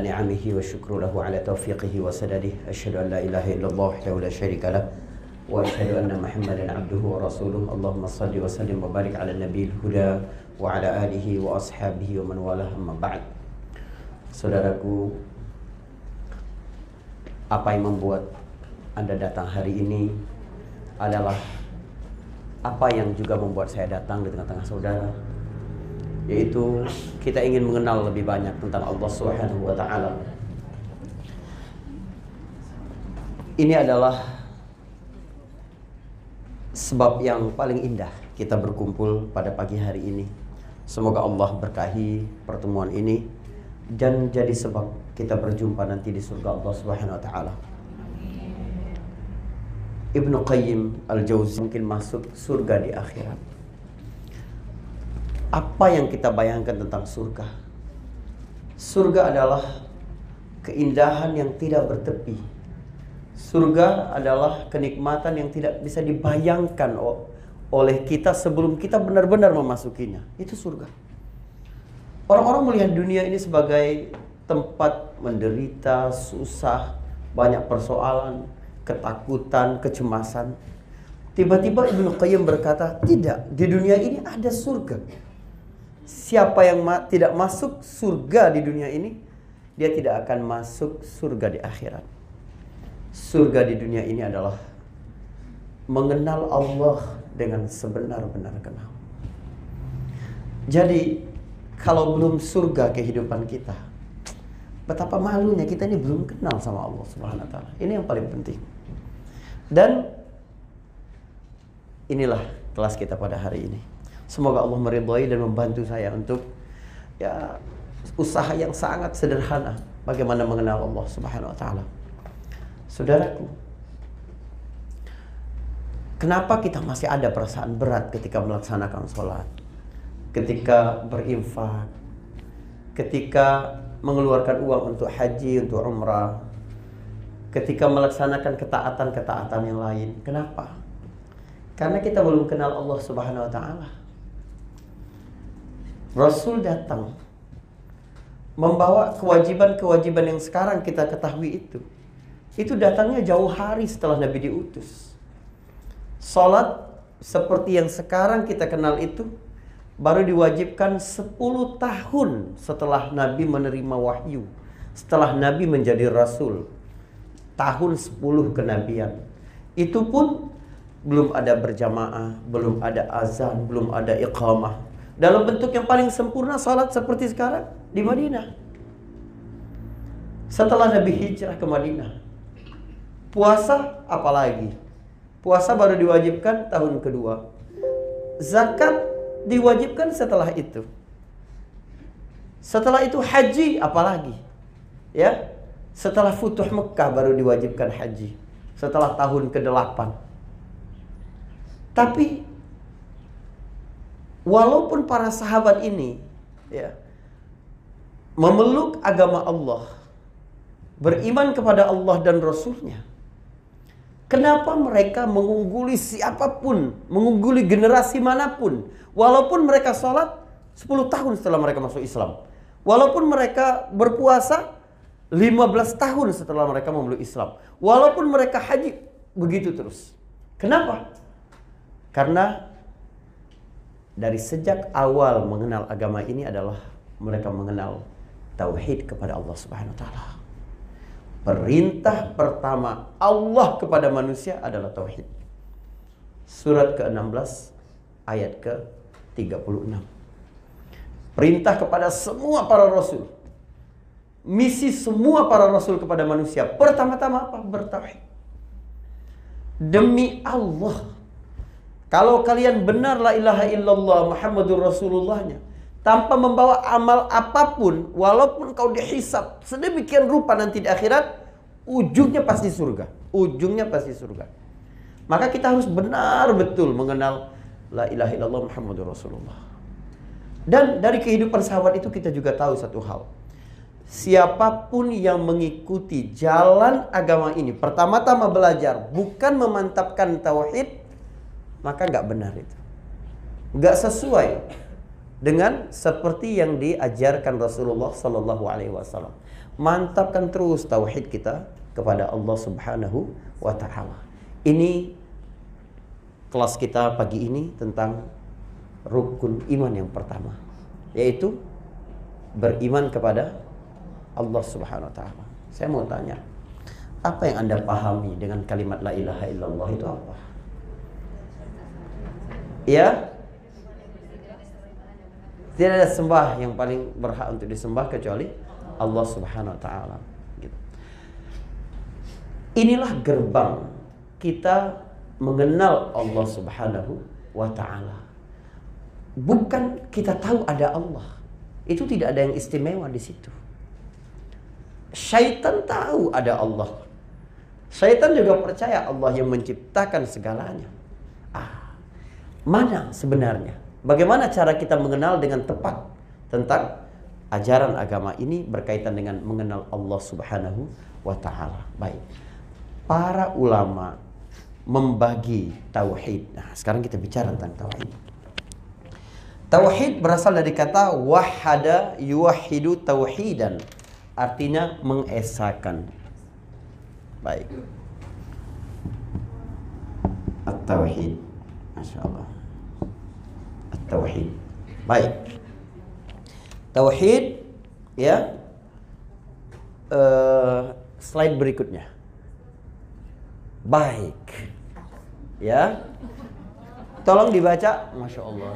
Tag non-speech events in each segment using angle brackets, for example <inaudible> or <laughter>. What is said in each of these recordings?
Ni'amihi wa syukru lahu ala taufiqihi wa sadadih. Asyhadu an la ilaha illallah wahdahu la syarika lah wa asyhadu anna Muhammadan abduhu wa rasuluh. Allahumma salli wa sallim wa barik ala nabiyil huda wa ala alihi wa ashabihi wa man walah amma ba'd. Saudaraku, apa yang membuat Anda datang hari ini adalah apa yang juga membuat saya datang di tengah-tengah saudara yaitu kita ingin mengenal lebih banyak tentang Allah Subhanahu wa taala. Ini adalah sebab yang paling indah kita berkumpul pada pagi hari ini. Semoga Allah berkahi pertemuan ini dan jadi sebab kita berjumpa nanti di surga Allah Subhanahu wa taala. Ibnu Qayyim Al-Jauzi mungkin masuk surga di akhirat apa yang kita bayangkan tentang surga? Surga adalah keindahan yang tidak bertepi. Surga adalah kenikmatan yang tidak bisa dibayangkan oleh kita sebelum kita benar-benar memasukinya. Itu surga. Orang-orang melihat dunia ini sebagai tempat menderita, susah, banyak persoalan, ketakutan, kecemasan. Tiba-tiba Ibnu Qayyim berkata, "Tidak, di dunia ini ada surga." Siapa yang ma tidak masuk surga di dunia ini, dia tidak akan masuk surga di akhirat. Surga di dunia ini adalah mengenal Allah dengan sebenar-benar kenal. Jadi, kalau belum surga kehidupan kita, betapa malunya kita ini belum kenal sama Allah Subhanahu wa taala. Ini yang paling penting. Dan inilah kelas kita pada hari ini. Semoga Allah meridhai dan membantu saya untuk ya usaha yang sangat sederhana bagaimana mengenal Allah Subhanahu wa taala. Saudaraku, kenapa kita masih ada perasaan berat ketika melaksanakan sholat, ketika berinfak, ketika mengeluarkan uang untuk haji, untuk umrah, ketika melaksanakan ketaatan-ketaatan yang lain. Kenapa? Karena kita belum kenal Allah Subhanahu wa taala. Rasul datang membawa kewajiban-kewajiban yang sekarang kita ketahui itu. Itu datangnya jauh hari setelah Nabi diutus. Salat seperti yang sekarang kita kenal itu baru diwajibkan 10 tahun setelah Nabi menerima wahyu. Setelah Nabi menjadi rasul. Tahun 10 kenabian. Itu pun belum ada berjamaah, belum ada azan, belum ada iqamah, dalam bentuk yang paling sempurna salat seperti sekarang di Madinah. Setelah Nabi hijrah ke Madinah. Puasa apalagi? Puasa baru diwajibkan tahun kedua. Zakat diwajibkan setelah itu. Setelah itu haji apalagi? Ya. Setelah Futuh Mekah baru diwajibkan haji. Setelah tahun ke-8. Tapi walaupun para sahabat ini ya memeluk agama Allah, beriman kepada Allah dan Rasulnya, kenapa mereka mengungguli siapa pun, mengungguli generasi mana pun, walaupun mereka sholat 10 tahun setelah mereka masuk Islam, walaupun mereka berpuasa 15 tahun setelah mereka memeluk Islam, walaupun mereka haji begitu terus. Kenapa? Karena dari sejak awal mengenal agama ini adalah mereka mengenal tauhid kepada Allah Subhanahu wa taala. Perintah pertama Allah kepada manusia adalah tauhid. Surat ke-16 ayat ke-36. Perintah kepada semua para rasul. Misi semua para rasul kepada manusia pertama-tama apa? Bertauhid. Demi Allah kalau kalian benar la ilaha illallah Muhammadur Rasulullahnya tanpa membawa amal apa pun walaupun kau dihisap sedemikian rupa nanti di akhirat ujungnya pasti surga. Ujungnya pasti surga. Maka kita harus benar betul mengenal la ilaha illallah Muhammadur Rasulullah. Dan dari kehidupan sahabat itu kita juga tahu satu hal. Siapa pun yang mengikuti jalan agama ini, pertama-tama belajar bukan memantapkan tauhid, maka nggak benar itu. Nggak sesuai dengan seperti yang diajarkan Rasulullah Sallallahu Alaihi Wasallam. Mantapkan terus tauhid kita kepada Allah Subhanahu wa Ta'ala. Ini kelas kita pagi ini tentang rukun iman yang pertama, yaitu beriman kepada Allah Subhanahu wa Ta'ala. Saya mau tanya, apa yang Anda pahami dengan kalimat la ilaha illallah itu apa? Ya? Tidak ada sembah yang paling berhak untuk disembah kecuali Allah Subhanahu wa taala. Gitu. Inilah gerbang kita mengenal Allah Subhanahu wa taala. Bukan kita tahu ada Allah. Itu tidak ada yang istimewa di situ. Syaitan tahu ada Allah. Syaitan juga percaya Allah yang menciptakan segalanya. Ah, mana sebenarnya? Bagaimana cara kita mengenal dengan tepat tentang ajaran agama ini berkaitan dengan mengenal Allah Subhanahu wa taala. Baik. Para ulama membagi tauhid. Nah, sekarang kita bicara tentang tauhid. Tauhid berasal dari kata wahada yuwahidu tauhidan. Artinya mengesakan. Baik. At-tauhid. Masya At-tauhid. Baik. Tauhid ya. Uh, slide berikutnya. Baik. Ya. Tolong dibaca, Masya Allah.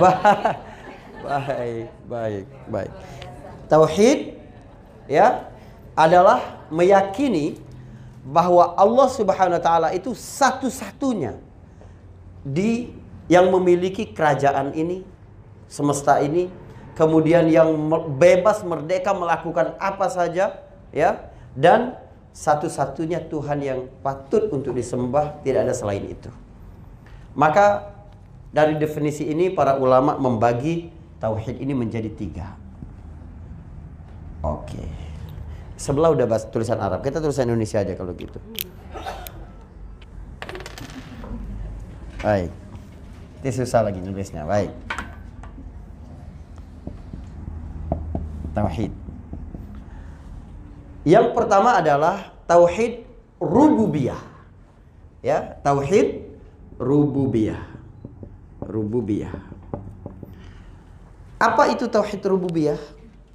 <laughs> Baik, baik, baik. Tauhid ya adalah meyakini bahwa Allah Subhanahu wa taala itu satu-satunya di yang memiliki kerajaan ini, semesta ini, kemudian yang bebas merdeka melakukan apa saja, ya, dan satu-satunya Tuhan yang patut untuk disembah tidak ada selain itu. Maka dari definisi ini para ulama membagi tauhid ini menjadi tiga. Oke. Sebelah udah bahas tulisan Arab, kita tulisan Indonesia aja kalau gitu. Baik. Ini susah lagi nulisnya. Baik. Tauhid. Yang pertama adalah tauhid rububiyah. Ya, tauhid rububiyah. Rububiyah. Apa itu tauhid rububiyah?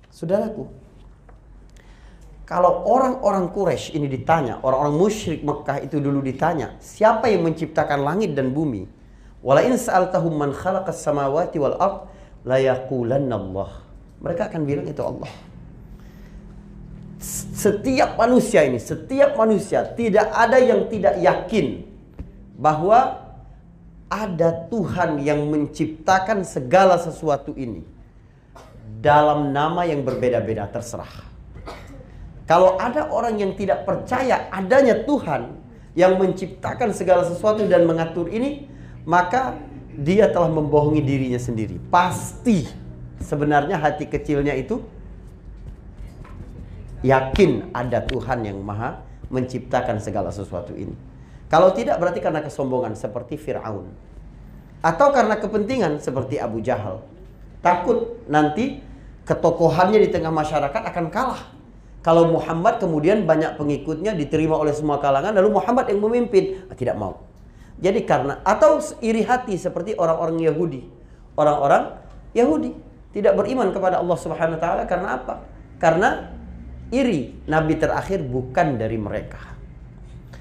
Saudaraku, kalau orang-orang Quraisy ini ditanya, orang-orang musyrik Mekah itu dulu ditanya, siapa yang menciptakan langit dan bumi? Wala in sa'altahum man khalaqas samawati wal ard la Allah. Mereka akan bilang itu Allah. Setiap manusia ini, setiap manusia tidak ada yang tidak yakin bahwa ada Tuhan yang menciptakan segala sesuatu ini dalam nama yang berbeda-beda terserah. Kalau ada orang yang tidak percaya adanya Tuhan yang menciptakan segala sesuatu dan mengatur ini, maka dia telah membohongi dirinya sendiri. Pasti sebenarnya hati kecilnya itu yakin ada Tuhan yang maha menciptakan segala sesuatu ini. Kalau tidak berarti karena kesombongan seperti Fir'aun. Atau karena kepentingan seperti Abu Jahal. Takut nanti ketokohannya di tengah masyarakat akan kalah kalau Muhammad kemudian banyak pengikutnya diterima oleh semua kalangan lalu Muhammad yang memimpin ah, tidak mau. Jadi karena atau iri hati seperti orang-orang Yahudi. Orang-orang Yahudi tidak beriman kepada Allah Subhanahu wa taala karena apa? Karena iri nabi terakhir bukan dari mereka.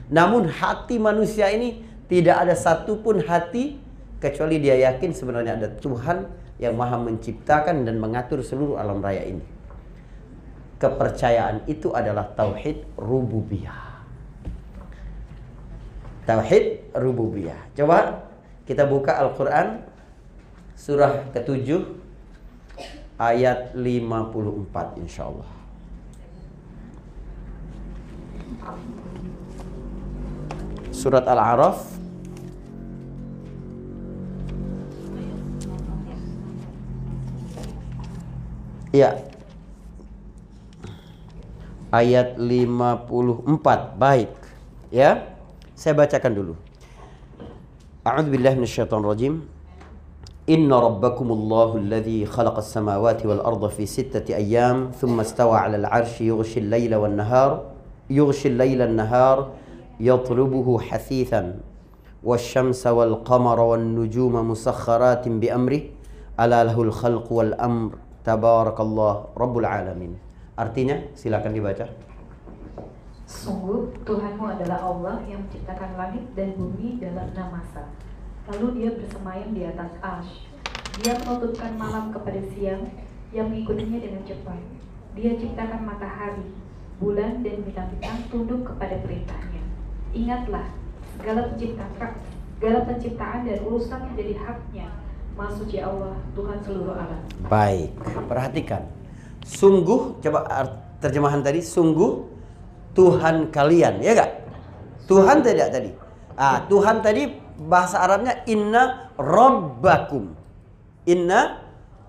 Namun hati manusia ini tidak ada satupun hati kecuali dia yakin sebenarnya ada Tuhan yang maha menciptakan dan mengatur seluruh alam raya ini kepercayaan itu adalah tauhid rububiyah. Tauhid rububiyah. Coba kita buka Al-Qur'an surah ke-7 ayat 54 insyaallah. Surat Al-A'raf Ya, ayat 54. Baik. Ya. Saya bacakan dulu. A'udzu billahi minasyaitonir rajim. Inna rabbakumullahu alladhi khalaqas samawati wal arda fi sittati ayyam thumma istawa 'alal 'arsyi yughshi al-laila wan nahar yughshi al-laila an-nahar yatlubuhu hasithan والشمس والقمر والنجوم مسخرات بأمره ألا له الخلق والأمر تبارك الله رب العالمين Artinya, silakan dibaca. Sungguh Tuhanmu adalah Allah yang menciptakan langit dan bumi dalam enam masa. Lalu dia bersemayam di atas ash. Dia menutupkan malam kepada siang yang mengikutinya dengan cepat. Dia ciptakan matahari, bulan dan bintang-bintang tunduk kepada perintahnya. Ingatlah, segala penciptaan, segala penciptaan dan urusan menjadi haknya. Maha suci Allah, Tuhan seluruh alam. Baik, perhatikan. Sungguh, coba terjemahan tadi, sungguh Tuhan kalian, ya gak? Tuhan tidak tadi. Ah, Tuhan tadi bahasa Arabnya inna robbakum. Inna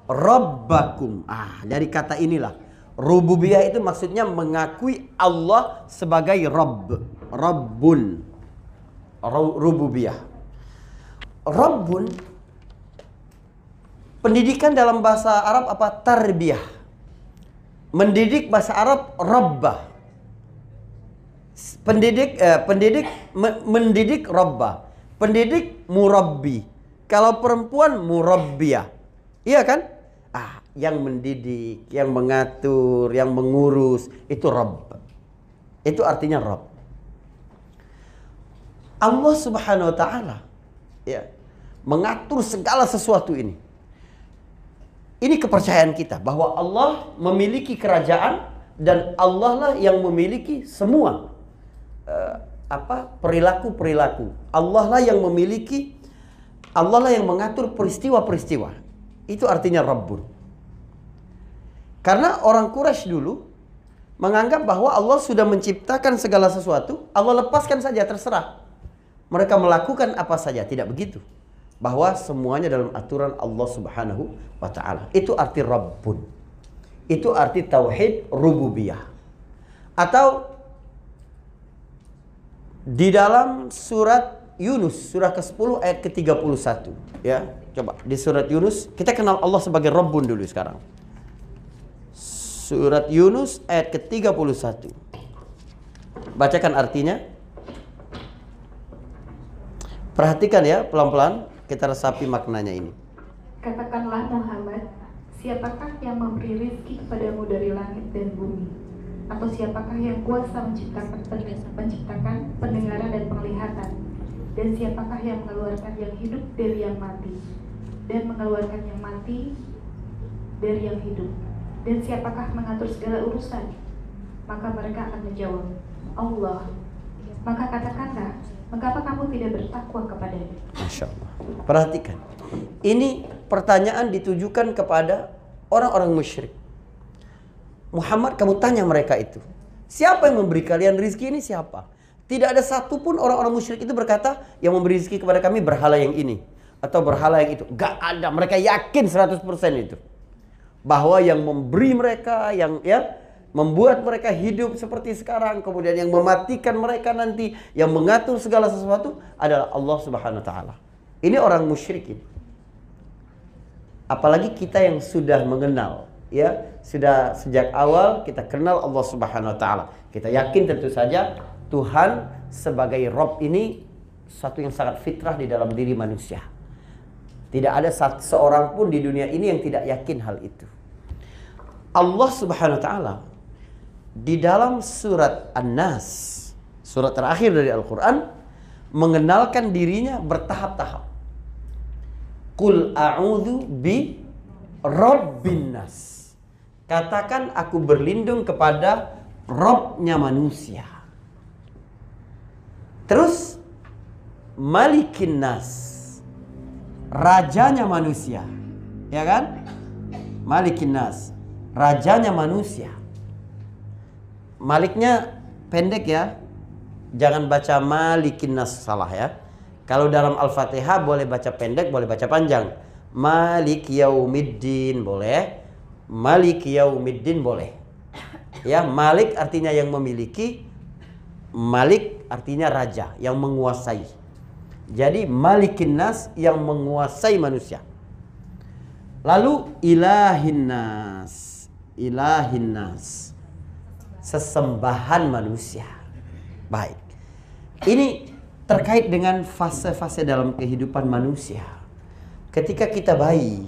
robbakum. Ah, dari kata inilah. Rububiyah itu maksudnya mengakui Allah sebagai Rabb. Rabbun. Rububiyah. Rabbun pendidikan dalam bahasa Arab apa? Tarbiyah mendidik bahasa Arab rabbah. Pendidik eh, pendidik me, mendidik rabbah. Pendidik murabbi. Kalau perempuan murabbiyah. Iya kan? Ah, yang mendidik, yang mengatur, yang mengurus itu rabb. Itu artinya rabb. Allah Subhanahu wa taala ya mengatur segala sesuatu ini. Ini kepercayaan kita bahwa Allah memiliki kerajaan dan Allah lah yang memiliki semua uh, apa perilaku-perilaku. Allah lah yang memiliki Allah lah yang mengatur peristiwa-peristiwa. Itu artinya Rabbun. Karena orang Quraisy dulu menganggap bahwa Allah sudah menciptakan segala sesuatu, Allah lepaskan saja terserah. Mereka melakukan apa saja, tidak begitu bahwa semuanya dalam aturan Allah Subhanahu wa taala. Itu arti Rabbun. Itu arti tauhid rububiyah. Atau di dalam surat Yunus surah ke-10 ayat ke-31 ya. Coba di surat Yunus kita kenal Allah sebagai Rabbun dulu sekarang. Surat Yunus ayat ke-31. Bacakan artinya. Perhatikan ya pelan-pelan. Kita resapi maknanya ini. Katakanlah Muhammad, siapakah yang memberi rizki kepadamu dari langit dan bumi? Atau siapakah yang kuasa menciptakan, menciptakan pendengaran dan penglihatan? Dan siapakah yang mengeluarkan yang hidup dari yang mati? Dan mengeluarkan yang mati dari yang hidup? Dan siapakah mengatur segala urusan? Maka mereka akan menjawab, Allah. Maka katakanlah, mengapa kamu tidak bertakwa kepadanya? Masya Allah. Perhatikan. Ini pertanyaan ditujukan kepada orang-orang musyrik. Muhammad kamu tanya mereka itu. Siapa yang memberi kalian rizki ini siapa? Tidak ada satupun orang-orang musyrik itu berkata yang memberi rizki kepada kami berhala yang ini. Atau berhala yang itu. Gak ada. Mereka yakin 100% itu. Bahwa yang memberi mereka, yang ya membuat mereka hidup seperti sekarang, kemudian yang mematikan mereka nanti, yang mengatur segala sesuatu adalah Allah Subhanahu wa taala. Ini orang musyrikin. Apalagi kita yang sudah mengenal, ya, sudah sejak awal kita kenal Allah Subhanahu wa taala. Kita yakin tentu saja Tuhan sebagai Rob ini satu yang sangat fitrah di dalam diri manusia. Tidak ada seorang pun di dunia ini yang tidak yakin hal itu. Allah Subhanahu wa taala di dalam surat An-Nas, surat terakhir dari Al-Qur'an, mengenalkan dirinya bertahap-tahap. Kul a'udhu bi rabbin nas. Katakan aku berlindung kepada Robnya manusia. Terus Malikin nas. Rajanya manusia. Ya kan? Malikin nas. Rajanya manusia. Maliknya pendek ya. Jangan baca Malikin nas salah ya. Kalau dalam Al-Fatihah boleh baca pendek, boleh baca panjang. Malik yaumiddin boleh. Malik yaumiddin boleh. Ya, Malik artinya yang memiliki. Malik artinya raja yang menguasai. Jadi malikin nas yang menguasai manusia. Lalu ilahin nas. Ilahin nas. Sesembahan manusia. Baik. Ini terkait dengan fase-fase dalam kehidupan manusia. Ketika kita bayi,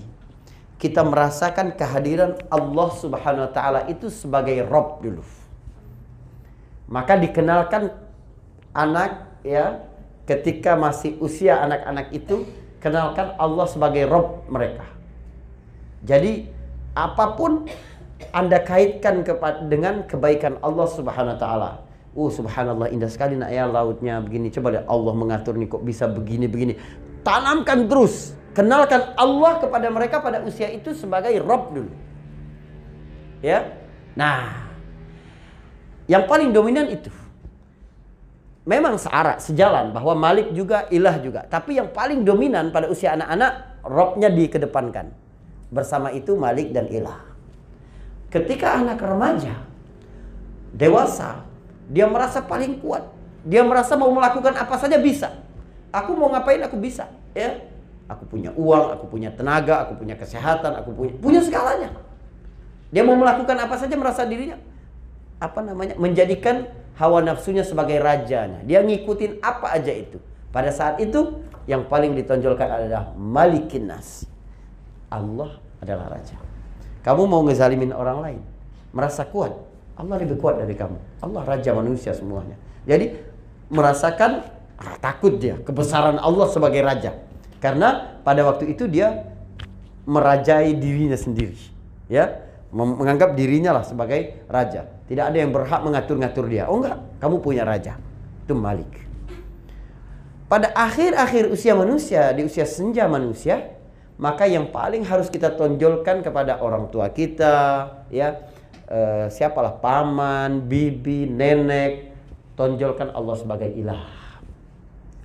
kita merasakan kehadiran Allah Subhanahu wa taala itu sebagai Rob dulu. Maka dikenalkan anak ya ketika masih usia anak-anak itu kenalkan Allah sebagai Rob mereka. Jadi apa pun Anda kaitkan dengan kebaikan Allah Subhanahu wa taala. Oh subhanallah indah sekali nak ya lautnya begini. Coba lihat Allah mengatur nih kok bisa begini begini. Tanamkan terus Kenalkan Allah kepada mereka pada usia itu sebagai Rob dulu. Ya. Nah, yang paling dominan itu. Memang searah, sejalan bahwa Malik juga ilah juga. Tapi yang paling dominan pada usia anak-anak, Robnya dikedepankan. Bersama itu Malik dan ilah. Ketika anak remaja, dewasa, dia merasa paling kuat. Dia merasa mau melakukan apa saja bisa. Aku mau ngapain aku bisa. Ya, Aku punya uang, aku punya tenaga, aku punya kesehatan, aku punya punya segalanya. Dia mau melakukan apa saja merasa dirinya apa namanya? menjadikan hawa nafsunya sebagai rajanya. Dia ngikutin apa aja itu. Pada saat itu yang paling ditonjolkan adalah Malikin Nas. Allah adalah raja. Kamu mau ngezalimin orang lain, merasa kuat. Allah lebih kuat dari kamu. Allah raja manusia semuanya. Jadi merasakan ah, takut dia kebesaran Allah sebagai raja. Karena pada waktu itu dia merajai dirinya sendiri. Ya, menganggap dirinya lah sebagai raja. Tidak ada yang berhak mengatur-ngatur dia. Oh enggak, kamu punya raja. Itu Malik. Pada akhir-akhir usia manusia, di usia senja manusia, maka yang paling harus kita tonjolkan kepada orang tua kita, ya, eh, siapalah paman, bibi, nenek, tonjolkan Allah sebagai ilah.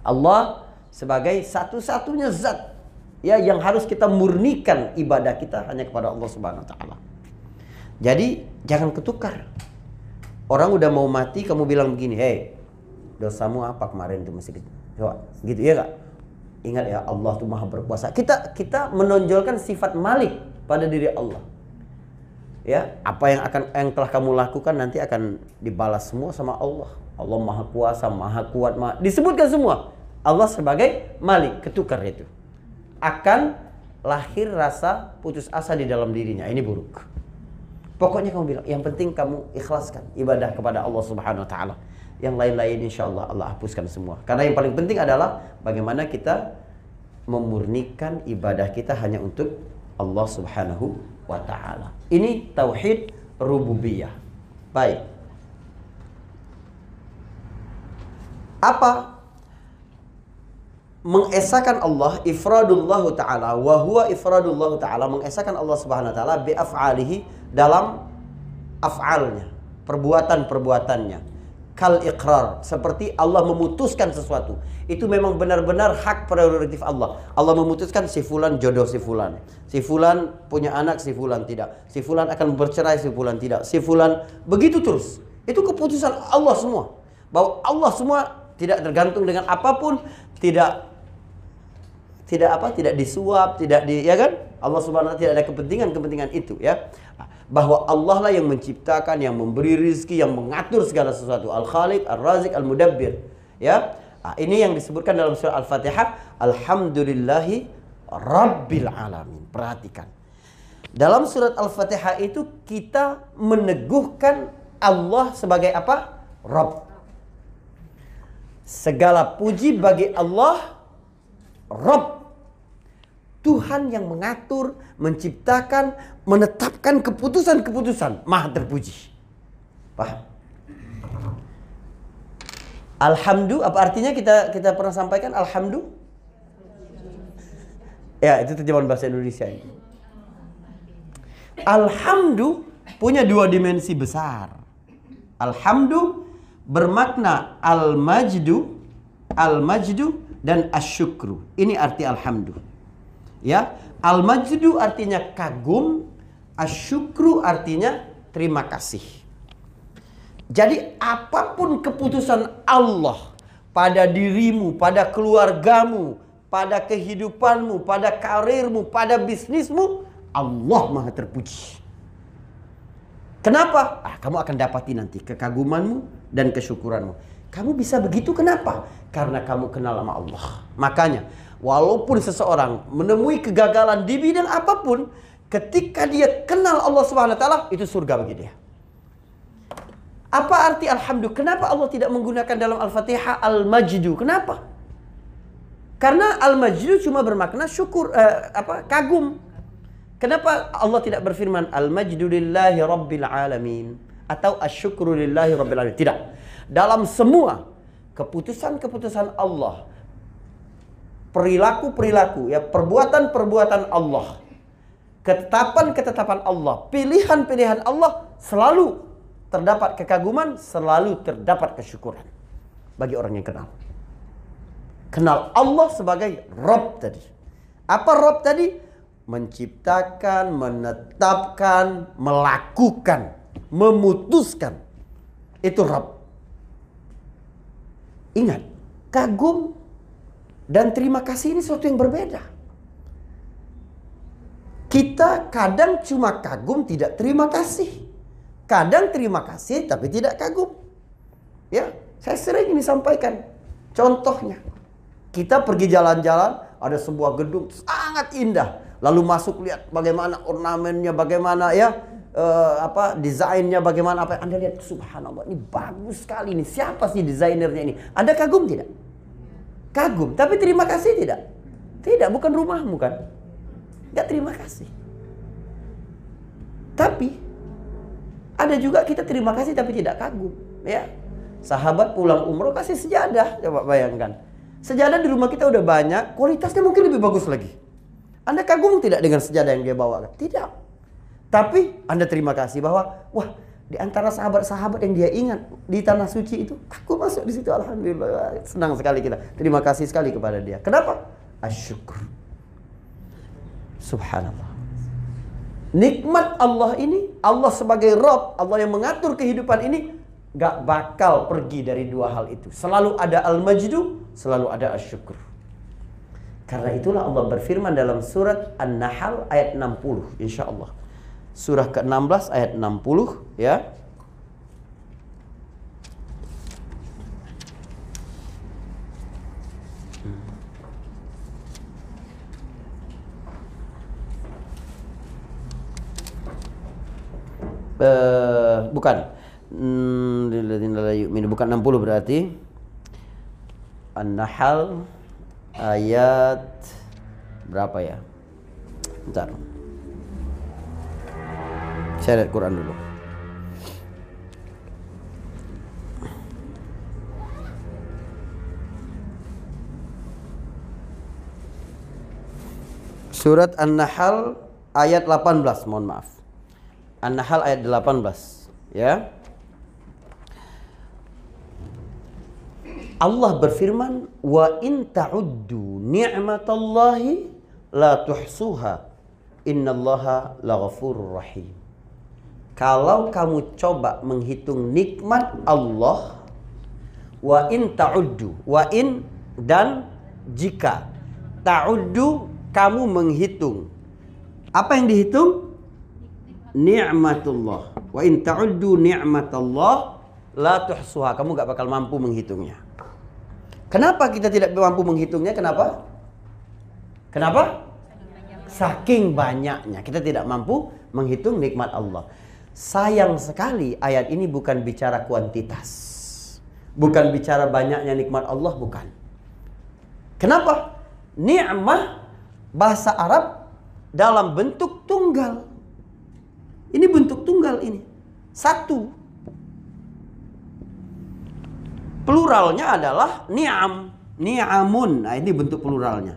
Allah sebagai satu-satunya zat ya yang harus kita murnikan ibadah kita hanya kepada Allah Subhanahu wa taala. Jadi jangan ketukar. Orang udah mau mati kamu bilang begini, "Hei, dosamu apa kemarin itu masih gitu." Coba, gitu ya kak? Ingat ya Allah tuh Maha berkuasa. Kita kita menonjolkan sifat Malik pada diri Allah. Ya, apa yang akan yang telah kamu lakukan nanti akan dibalas semua sama Allah. Allah Maha Kuasa, Maha Kuat, Maha disebutkan semua. Allah sebagai Malik, ketukar itu. Akan lahir rasa putus asa di dalam dirinya. Ini buruk. Pokoknya kamu bilang, yang penting kamu ikhlaskan ibadah kepada Allah Subhanahu wa taala. Yang lain-lain insya Allah Allah hapuskan semua. Karena yang paling penting adalah bagaimana kita memurnikan ibadah kita hanya untuk Allah Subhanahu wa taala. Ini tauhid rububiyah. Baik. Apa mengesahkan Allah ifradullah taala wa huwa ifradullah taala mengesahkan Allah Subhanahu wa taala bi af'alihi dalam af'alnya perbuatan-perbuatannya kal iqrar seperti Allah memutuskan sesuatu. Itu memang benar-benar hak prerogatif Allah. Allah memutuskan si fulan jodoh si fulan. Si fulan punya anak si fulan tidak. Si fulan akan bercerai si fulan tidak. Si fulan begitu terus. Itu keputusan Allah semua. Bahwa Allah semua tidak tergantung dengan apa pun tidak tidak apa tidak disuap tidak di ya kan? Allah Subhanahu wa taala tidak ada kepentingan-kepentingan itu ya bahwa Allah lah yang menciptakan yang memberi rizki yang mengatur segala sesuatu. Al khaliq al razik al mudabbir ya? Nah, ini yang disebutkan dalam surah al-fatihah. Alhamdulillahi rabbil alamin. Perhatikan. Dalam surat al-fatihah itu kita meneguhkan Allah sebagai apa? Rabb segala puji bagi Allah Rob. Tuhan yang mengatur, menciptakan, menetapkan keputusan-keputusan. Maha terpuji. Paham? Alhamdulillah, apa artinya kita kita pernah sampaikan alhamdulillah? Ya, itu terjemahan bahasa Indonesia ini. Alhamdulillah punya dua dimensi besar. Alhamdulillah bermakna al-majdu, al-majdu dan asyukru. Ini arti alhamdulillah. Ya, al-majdu artinya kagum, asyukru artinya terima kasih. Jadi apa pun keputusan Allah pada dirimu, pada keluargamu, pada kehidupanmu, pada karirmu, pada bisnismu, Allah Maha terpuji. Kenapa? Ah, kamu akan dapati nanti kekagumanmu dan kesyukuranmu. Kamu bisa begitu kenapa? Karena kamu kenal sama Allah. Makanya, walaupun seseorang menemui kegagalan di bidang apa pun, ketika dia kenal Allah Subhanahu wa taala, itu surga bagi dia. Apa arti alhamdulillah? Kenapa Allah tidak menggunakan dalam Al-Fatihah al-majdu? Kenapa? Karena al-majdu cuma bermakna syukur uh, apa? kagum. Kenapa Allah tidak berfirman al-majdu lillahi rabbil alamin atau asyukru lillahi rabbil alamin? Tidak. Dalam semua keputusan-keputusan Allah, perilaku-perilaku ya, perbuatan-perbuatan Allah, ketetapan-ketetapan Allah, pilihan-pilihan Allah selalu terdapat kekaguman, selalu terdapat kesyukuran bagi orang yang kenal. Kenal Allah sebagai Rob tadi. Apa Rob tadi? Menciptakan, menetapkan, melakukan, memutuskan. Itu Rob. Ingat, kagum dan terima kasih ini sesuatu yang berbeda. Kita kadang cuma kagum tidak terima kasih. Kadang terima kasih tapi tidak kagum. Ya, saya sering ini sampaikan. Contohnya, kita pergi jalan-jalan, ada sebuah gedung sangat indah. Lalu masuk lihat bagaimana ornamennya, bagaimana ya uh, apa desainnya, bagaimana apa. Anda lihat subhanallah, ini bagus sekali ini. Siapa sih desainernya ini? Anda kagum tidak? Kagum, tapi terima kasih tidak? Tidak, bukan rumahmu kan? Tidak terima kasih. Tapi ada juga kita terima kasih tapi tidak kagum, ya. Sahabat pulang umroh kasih sejadah, coba bayangkan. Sejadah di rumah kita udah banyak, kualitasnya mungkin lebih bagus lagi. Anda kagum tidak dengan sejadah yang dia bawa? Tidak. Tapi Anda terima kasih bahwa wah di antara sahabat-sahabat yang dia ingat di tanah suci itu, aku masuk di situ alhamdulillah. Senang sekali kita. Terima kasih sekali kepada dia. Kenapa? Asyukur. Subhanallah. Nikmat Allah ini, Allah sebagai Rob, Allah yang mengatur kehidupan ini, gak bakal pergi dari dua hal itu. Selalu ada al-majdu, selalu ada asyukur. Karena itulah Allah berfirman dalam surat An-Nahl ayat 60, insya Allah. Surah ke-16 ayat 60, ya. Uh, bukan hmm, bukan 60 berarti An-Nahl ayat berapa ya? Bentar. Saya lihat Quran dulu. Surat An-Nahl ayat 18, mohon maaf. An-Nahl ayat 18 ya. Allah berfirman wa in ta'uddu ni'matallahi la tuhsuha innallaha laghafurur rahim. Kalau kamu coba menghitung nikmat Allah wa in ta'uddu wa in dan jika ta'uddu kamu menghitung apa yang dihitung ni'matullah. Wa in ta'uddu ni'matallah la tuhsuha. Kamu gak bakal mampu menghitungnya. Kenapa kita tidak mampu menghitungnya? Kenapa? Kenapa? Saking banyaknya kita tidak mampu menghitung nikmat Allah. Sayang sekali ayat ini bukan bicara kuantitas. Bukan bicara banyaknya nikmat Allah, bukan. Kenapa? Ni'mah bahasa Arab dalam bentuk tunggal. Ini bentuk tunggal ini. Satu. Pluralnya adalah ni'am. Ni'amun. Nah ini bentuk pluralnya.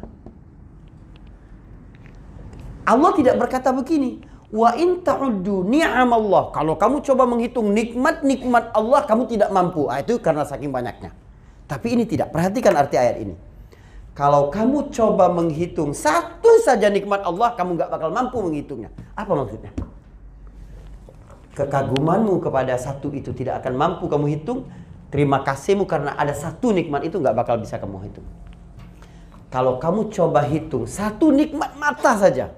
Allah tidak berkata begini. Wa in ta'uddu ni'am Allah. Kalau kamu coba menghitung nikmat-nikmat Allah, kamu tidak mampu. Ah, itu karena saking banyaknya. Tapi ini tidak. Perhatikan arti ayat ini. Kalau kamu coba menghitung satu saja nikmat Allah, kamu nggak bakal mampu menghitungnya. Apa maksudnya? kekagumanmu kepada satu itu tidak akan mampu kamu hitung, terima kasihmu karena ada satu nikmat itu nggak bakal bisa kamu hitung. Kalau kamu coba hitung satu nikmat mata saja,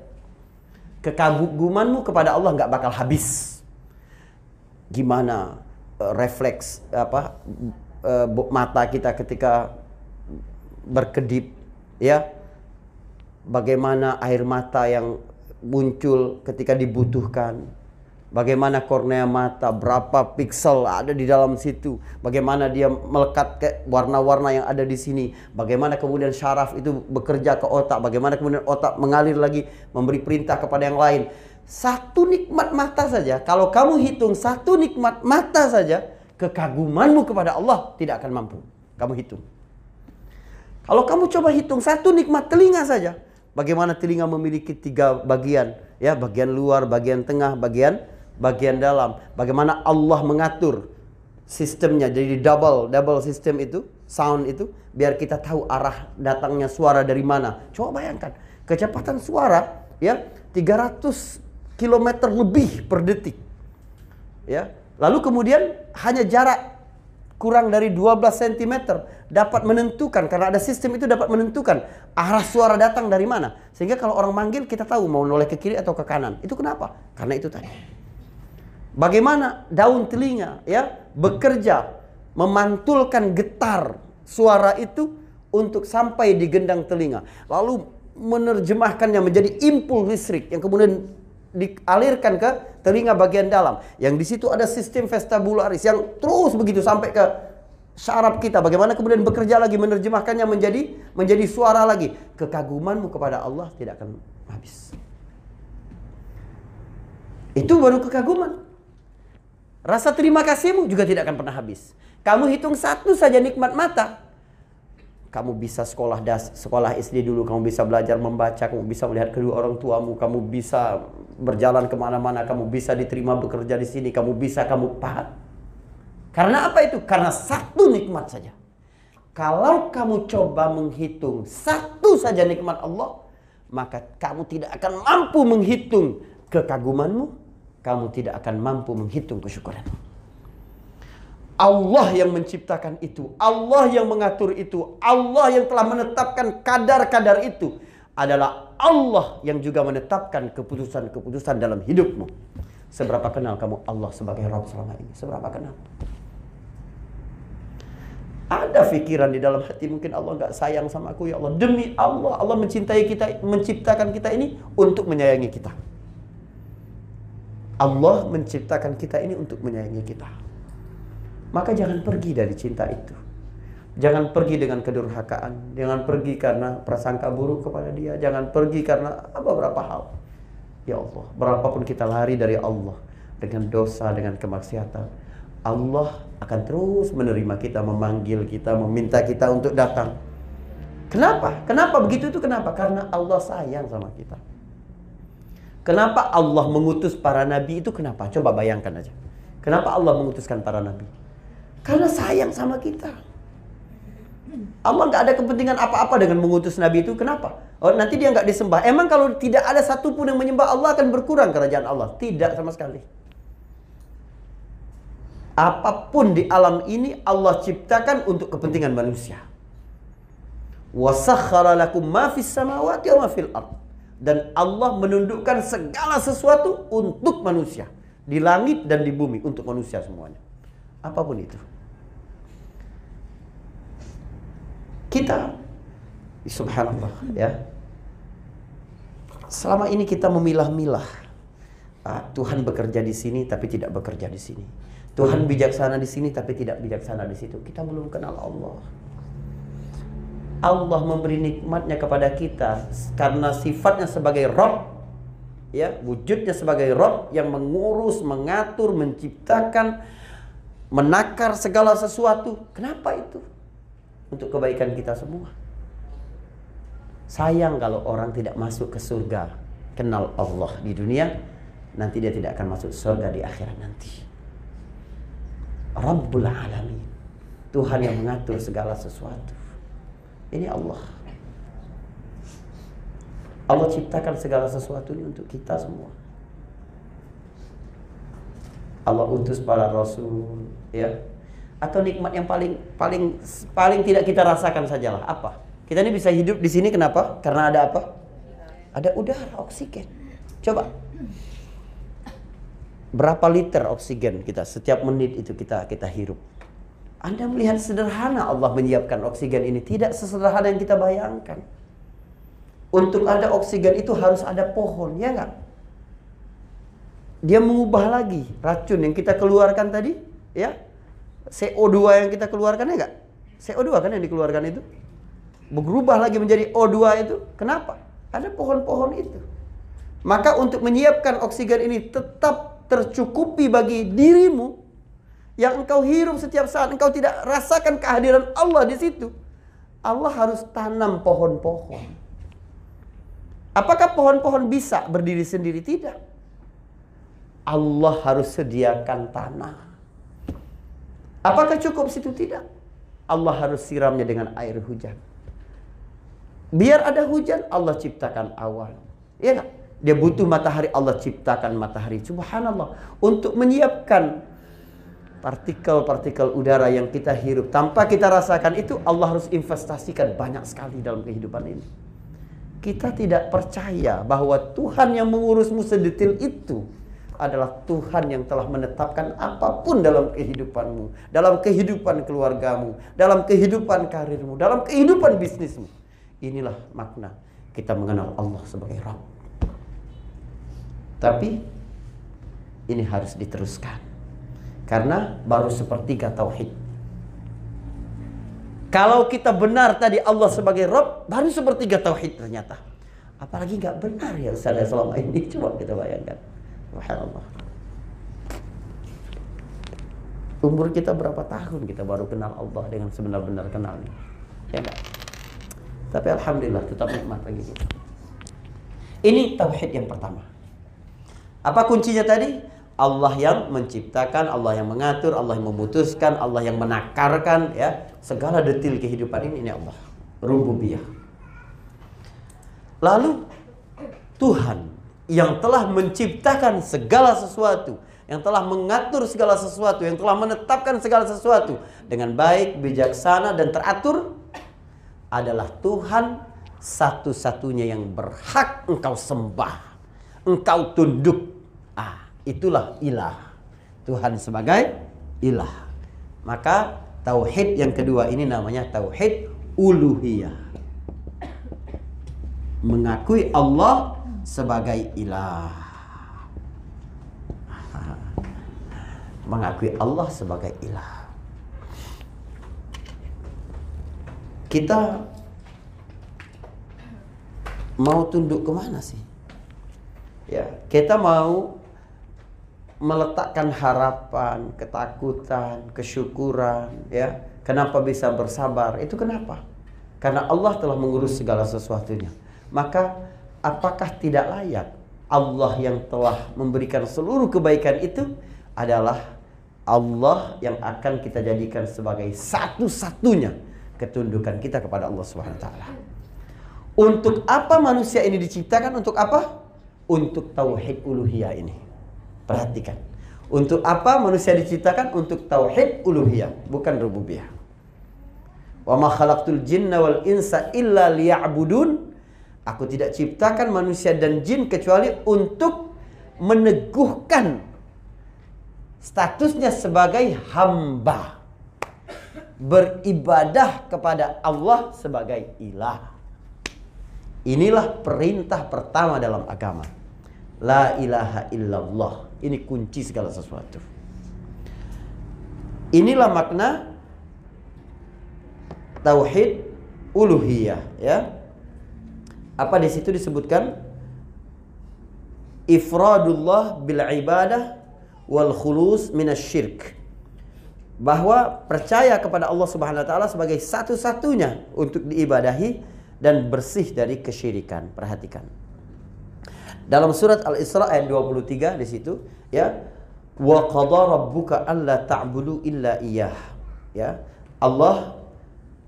kekagumanmu kepada Allah nggak bakal habis. Gimana uh, refleks apa uh, mata kita ketika berkedip, ya? Bagaimana air mata yang muncul ketika dibutuhkan, Bagaimana kornea mata, berapa piksel ada di dalam situ. Bagaimana dia melekat ke warna-warna yang ada di sini. Bagaimana kemudian syaraf itu bekerja ke otak. Bagaimana kemudian otak mengalir lagi memberi perintah kepada yang lain. Satu nikmat mata saja. Kalau kamu hitung satu nikmat mata saja. Kekagumanmu kepada Allah tidak akan mampu. Kamu hitung. Kalau kamu coba hitung satu nikmat telinga saja. Bagaimana telinga memiliki tiga bagian. Ya, bagian luar, bagian tengah, bagian bagian dalam. Bagaimana Allah mengatur sistemnya jadi double double sistem itu sound itu biar kita tahu arah datangnya suara dari mana. Coba bayangkan kecepatan suara ya 300 km lebih per detik. Ya. Lalu kemudian hanya jarak kurang dari 12 cm dapat menentukan karena ada sistem itu dapat menentukan arah suara datang dari mana. Sehingga kalau orang manggil kita tahu mau noleh ke kiri atau ke kanan. Itu kenapa? Karena itu tadi. Bagaimana daun telinga ya bekerja memantulkan getar suara itu untuk sampai di gendang telinga. Lalu menerjemahkannya menjadi impuls listrik yang kemudian dialirkan ke telinga bagian dalam. Yang di situ ada sistem vestibularis yang terus begitu sampai ke syaraf kita. Bagaimana kemudian bekerja lagi menerjemahkannya menjadi menjadi suara lagi. Kekagumanmu kepada Allah tidak akan habis. Itu baru kekaguman. Rasa terima kasihmu juga tidak akan pernah habis. Kamu hitung satu saja nikmat mata. Kamu bisa sekolah das, sekolah SD dulu, kamu bisa belajar membaca, kamu bisa melihat kedua orang tuamu, kamu bisa berjalan ke mana-mana, kamu bisa diterima bekerja di sini, kamu bisa, kamu paham. Karena apa itu? Karena satu nikmat saja. Kalau kamu coba menghitung satu saja nikmat Allah, maka kamu tidak akan mampu menghitung kekagumanmu, kamu tidak akan mampu menghitung kesyukuran. Allah yang menciptakan itu, Allah yang mengatur itu, Allah yang telah menetapkan kadar-kadar itu adalah Allah yang juga menetapkan keputusan-keputusan dalam hidupmu. Seberapa kenal kamu Allah sebagai Rabb selama ini? Seberapa kenal? Ada pikiran di dalam hati mungkin Allah nggak sayang sama aku ya Allah. Demi Allah, Allah mencintai kita, menciptakan kita ini untuk menyayangi kita. Allah menciptakan kita ini untuk menyayangi kita. Maka jangan pergi dari cinta itu. Jangan pergi dengan kedurhakaan. Jangan pergi karena prasangka buruk kepada dia. Jangan pergi karena beberapa hal. Ya Allah, berapapun kita lari dari Allah dengan dosa, dengan kemaksiatan, Allah akan terus menerima kita, memanggil kita, meminta kita untuk datang. Kenapa? Kenapa begitu itu kenapa? Karena Allah sayang sama kita. Kenapa Allah mengutus para nabi itu kenapa? Coba bayangkan aja. Kenapa Allah mengutuskan para nabi? Karena sayang sama kita. Allah nggak ada kepentingan apa-apa dengan mengutus nabi itu. Kenapa? Oh nanti dia nggak disembah. Emang kalau tidak ada satupun yang menyembah Allah akan berkurang kerajaan Allah? Tidak sama sekali. Apa pun di alam ini Allah ciptakan untuk kepentingan manusia. Wasakhara lakum ma fis samawati wa fil ardh dan Allah menundukkan segala sesuatu untuk manusia. Di langit dan di bumi untuk manusia semuanya. Apa pun itu. Kita subhanallah ya. Selama ini kita memilah-milah. Ah, Tuhan bekerja di sini tapi tidak bekerja di sini. Tuhan bijaksana di sini tapi tidak bijaksana di situ. Kita belum kenal Allah Allah memberi nikmatnya kepada kita karena sifatnya sebagai Rob ya wujudnya sebagai Rob yang mengurus mengatur menciptakan menakar segala sesuatu. Kenapa itu? Untuk kebaikan kita semua. Sayang kalau orang tidak masuk ke surga kenal Allah di dunia nanti dia tidak akan masuk surga di akhirat nanti. Rabbul Alamin Tuhan yang mengatur segala sesuatu ini Allah. Allah ciptakan segala sesuatu ini untuk kita semua. Allah utus para rasul, ya. Atau nikmat yang paling paling paling tidak kita rasakan sajalah apa? Kita ini bisa hidup di sini kenapa? Karena ada apa? Ada udara, oksigen. Coba. Berapa liter oksigen kita setiap menit itu kita kita hirup? Anda melihat sederhana Allah menyiapkan oksigen ini tidak sesederhana yang kita bayangkan. Untuk ada oksigen itu harus ada pohon, ya? Dia mengubah lagi racun yang kita keluarkan tadi, ya. CO2 yang kita keluarkan ya enggak? CO2 kan yang dikeluarkan itu. Berubah lagi menjadi O2 itu. Kenapa? Ada pohon-pohon itu. Maka untuk menyiapkan oksigen ini tetap tercukupi bagi dirimu yang engkau hirup setiap saat engkau tidak rasakan kehadiran Allah di situ. Allah harus tanam pohon-pohon. Apakah pohon-pohon bisa berdiri sendiri? Tidak. Allah harus sediakan tanah. Apakah cukup situ? Tidak. Allah harus siramnya dengan air hujan. Biar ada hujan, Allah ciptakan awan. Gak? Dia butuh matahari, Allah ciptakan matahari. Subhanallah. Untuk menyiapkan partikel-partikel udara yang kita hirup tanpa kita rasakan itu Allah harus investasikan banyak sekali dalam kehidupan ini kita tidak percaya bahwa Tuhan yang mengurusmu sedetil itu adalah Tuhan yang telah menetapkan apa pun dalam kehidupanmu, dalam kehidupan keluargamu, dalam kehidupan karirmu, dalam kehidupan bisnismu. Inilah makna kita mengenal Allah sebagai Rabb. Tapi ini harus diteruskan. Karena baru sepertiga tauhid. Kalau kita benar tadi Allah sebagai Rob, baru sepertiga tauhid ternyata. Apalagi nggak benar ya Ustaz selama ini. <laughs> Coba kita bayangkan. Subhanallah. Umur kita berapa tahun kita baru kenal Allah dengan sebenar-benar kenalnya. Ya enggak? Tapi Alhamdulillah tetap nikmat bagi kita. Ini tauhid yang pertama. Apa kuncinya tadi? Allah yang menciptakan, Allah yang mengatur, Allah yang memutuskan, Allah yang menakarkan ya. Segala detil kehidupan ini ini Allah. Rububiyah. Lalu Tuhan yang telah menciptakan segala sesuatu, yang telah mengatur segala sesuatu, yang telah menetapkan segala sesuatu dengan baik, bijaksana dan teratur adalah Tuhan satu-satunya yang berhak engkau sembah, engkau tunduk. Ah, itulah ilah. Tuhan sebagai ilah. Maka tauhid yang kedua ini namanya tauhid uluhiyah. Mengakui Allah sebagai ilah. Mengakui Allah sebagai ilah. Kita mau tunduk ke mana sih? Ya, kita mau meletakkan harapan, ketakutan, kesyukuran, ya. Kenapa bisa bersabar? Itu kenapa? Karena Allah telah mengurus segala sesuatunya. Maka apakah tidak layak Allah yang telah memberikan seluruh kebaikan itu adalah Allah yang akan kita jadikan sebagai satu-satunya ketundukan kita kepada Allah Subhanahu wa taala. Untuk apa manusia ini diciptakan? Untuk apa? Untuk tauhid uluhiyah ini. Perhatikan. Untuk apa manusia diciptakan? Untuk tauhid uluhiyah, bukan rububiyah. Wa ma khalaqtul jinna wal insa illa liya'budun. Aku tidak ciptakan manusia dan jin kecuali untuk meneguhkan statusnya sebagai hamba. Beribadah kepada Allah sebagai ilah. Inilah perintah pertama dalam agama. La ilaha illallah. Ini kunci segala sesuatu. Inilah makna tauhid uluhiyah ya. Apa di situ disebutkan ifradullah bil ibadah wal khulus minasyirk. Bahwa percaya kepada Allah Subhanahu wa taala sebagai satu-satunya untuk diibadahi dan bersih dari kesyirikan. Perhatikan. Dalam surat Al-Isra ayat 23 di situ ya wa qadara rabbuka alla ta'budu illa iyyah. Ya. Allah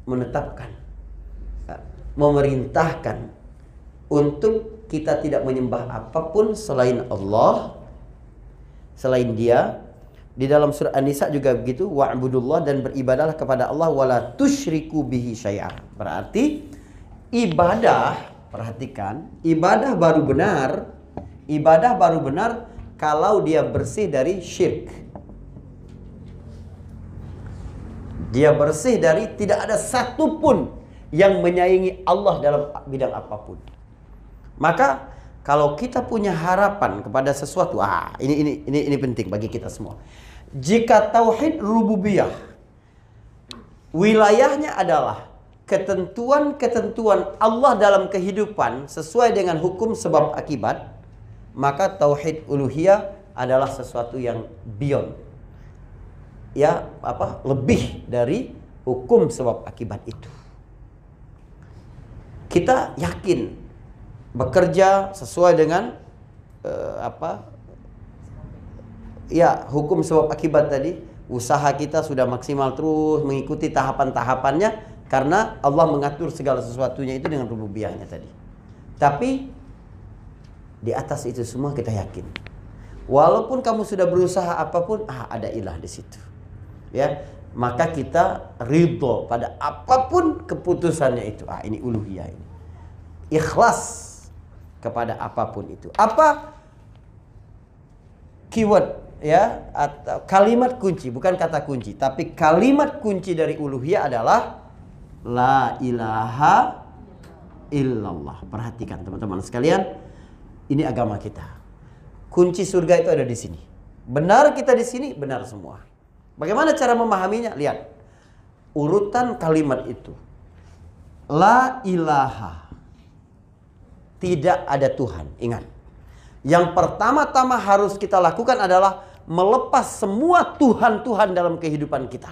menetapkan ya, memerintahkan untuk kita tidak menyembah apa pun selain Allah selain Dia Di dalam surah An-Nisa juga begitu, wa'budullah dan beribadahlah kepada Allah wala tusyriku bihi syai'a. Berarti ibadah, perhatikan, ibadah baru benar, ibadah baru benar kalau dia bersih dari syirik. Dia bersih dari tidak ada satupun yang menyaingi Allah dalam bidang apa pun. Maka kalau kita punya harapan kepada sesuatu, ah ini ini ini ini penting bagi kita semua. Jika tauhid rububiyah wilayahnya adalah ketentuan-ketentuan Allah dalam kehidupan sesuai dengan hukum sebab akibat, maka tauhid uluhiyah adalah sesuatu yang beyond. Ya, apa? lebih dari hukum sebab akibat itu. Kita yakin bekerja sesuai dengan uh, apa? Ya, hukum sebab akibat tadi, usaha kita sudah maksimal terus mengikuti tahapan-tahapannya karena Allah mengatur segala sesuatunya itu dengan rububiyahnya tadi. Tapi di atas itu semua kita yakin. Walaupun kamu sudah berusaha apa pun, ah ada ilah di situ. Ya, maka kita ridho pada apa pun keputusannya itu. Ah ini uluhiyah ini. Ikhlas kepada apa pun itu. Apa keyword ya atau kalimat kunci bukan kata kunci tapi kalimat kunci dari uluhiyah adalah la ilaha illallah. Perhatikan teman-teman sekalian ini agama kita. Kunci surga itu ada di sini. Benar kita di sini, benar semua. Bagaimana cara memahaminya? Lihat. Urutan kalimat itu. La ilaha. Tidak ada Tuhan. Ingat. Yang pertama-tama harus kita lakukan adalah melepas semua Tuhan-Tuhan dalam kehidupan kita.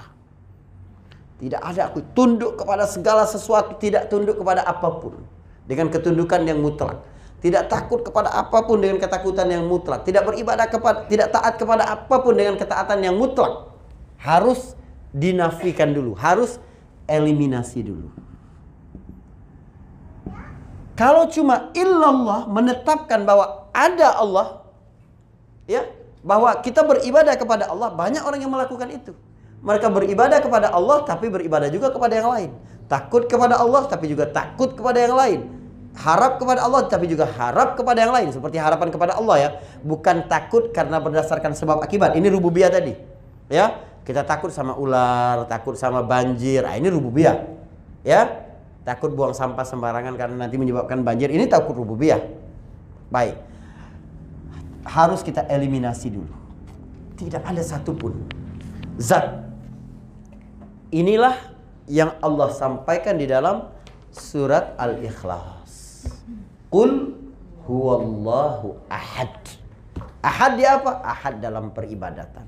Tidak ada aku tunduk kepada segala sesuatu, tidak tunduk kepada apa pun. Dengan ketundukan yang mutlak tidak takut kepada apa pun dengan ketakutan yang mutlak, tidak beribadah kepada tidak taat kepada apa pun dengan ketaatan yang mutlak. Harus dinafikan dulu, harus eliminasi dulu. Kalau cuma illallah menetapkan bahwa ada Allah, ya, bahwa kita beribadah kepada Allah, banyak orang yang melakukan itu. Mereka beribadah kepada Allah tapi beribadah juga kepada yang lain. Takut kepada Allah tapi juga takut kepada yang lain. Harap kepada Allah tapi juga harap kepada yang lain. Seperti harapan kepada Allah ya. Bukan takut karena berdasarkan sebab akibat. Ini rububiyah tadi ya. Kita takut sama ular takut sama banjir. Ah, ini rububiyah ya. Takut buang sampah sembarangan karena nanti menyebabkan banjir. Ini takut rububiyah. Baik. Harus kita eliminasi dulu. Tidak ada satupun zat inilah yang Allah sampaikan di dalam surat al-ikhlas Qul huwallahu ahad. Ahad di apa? Ahad dalam peribadatan.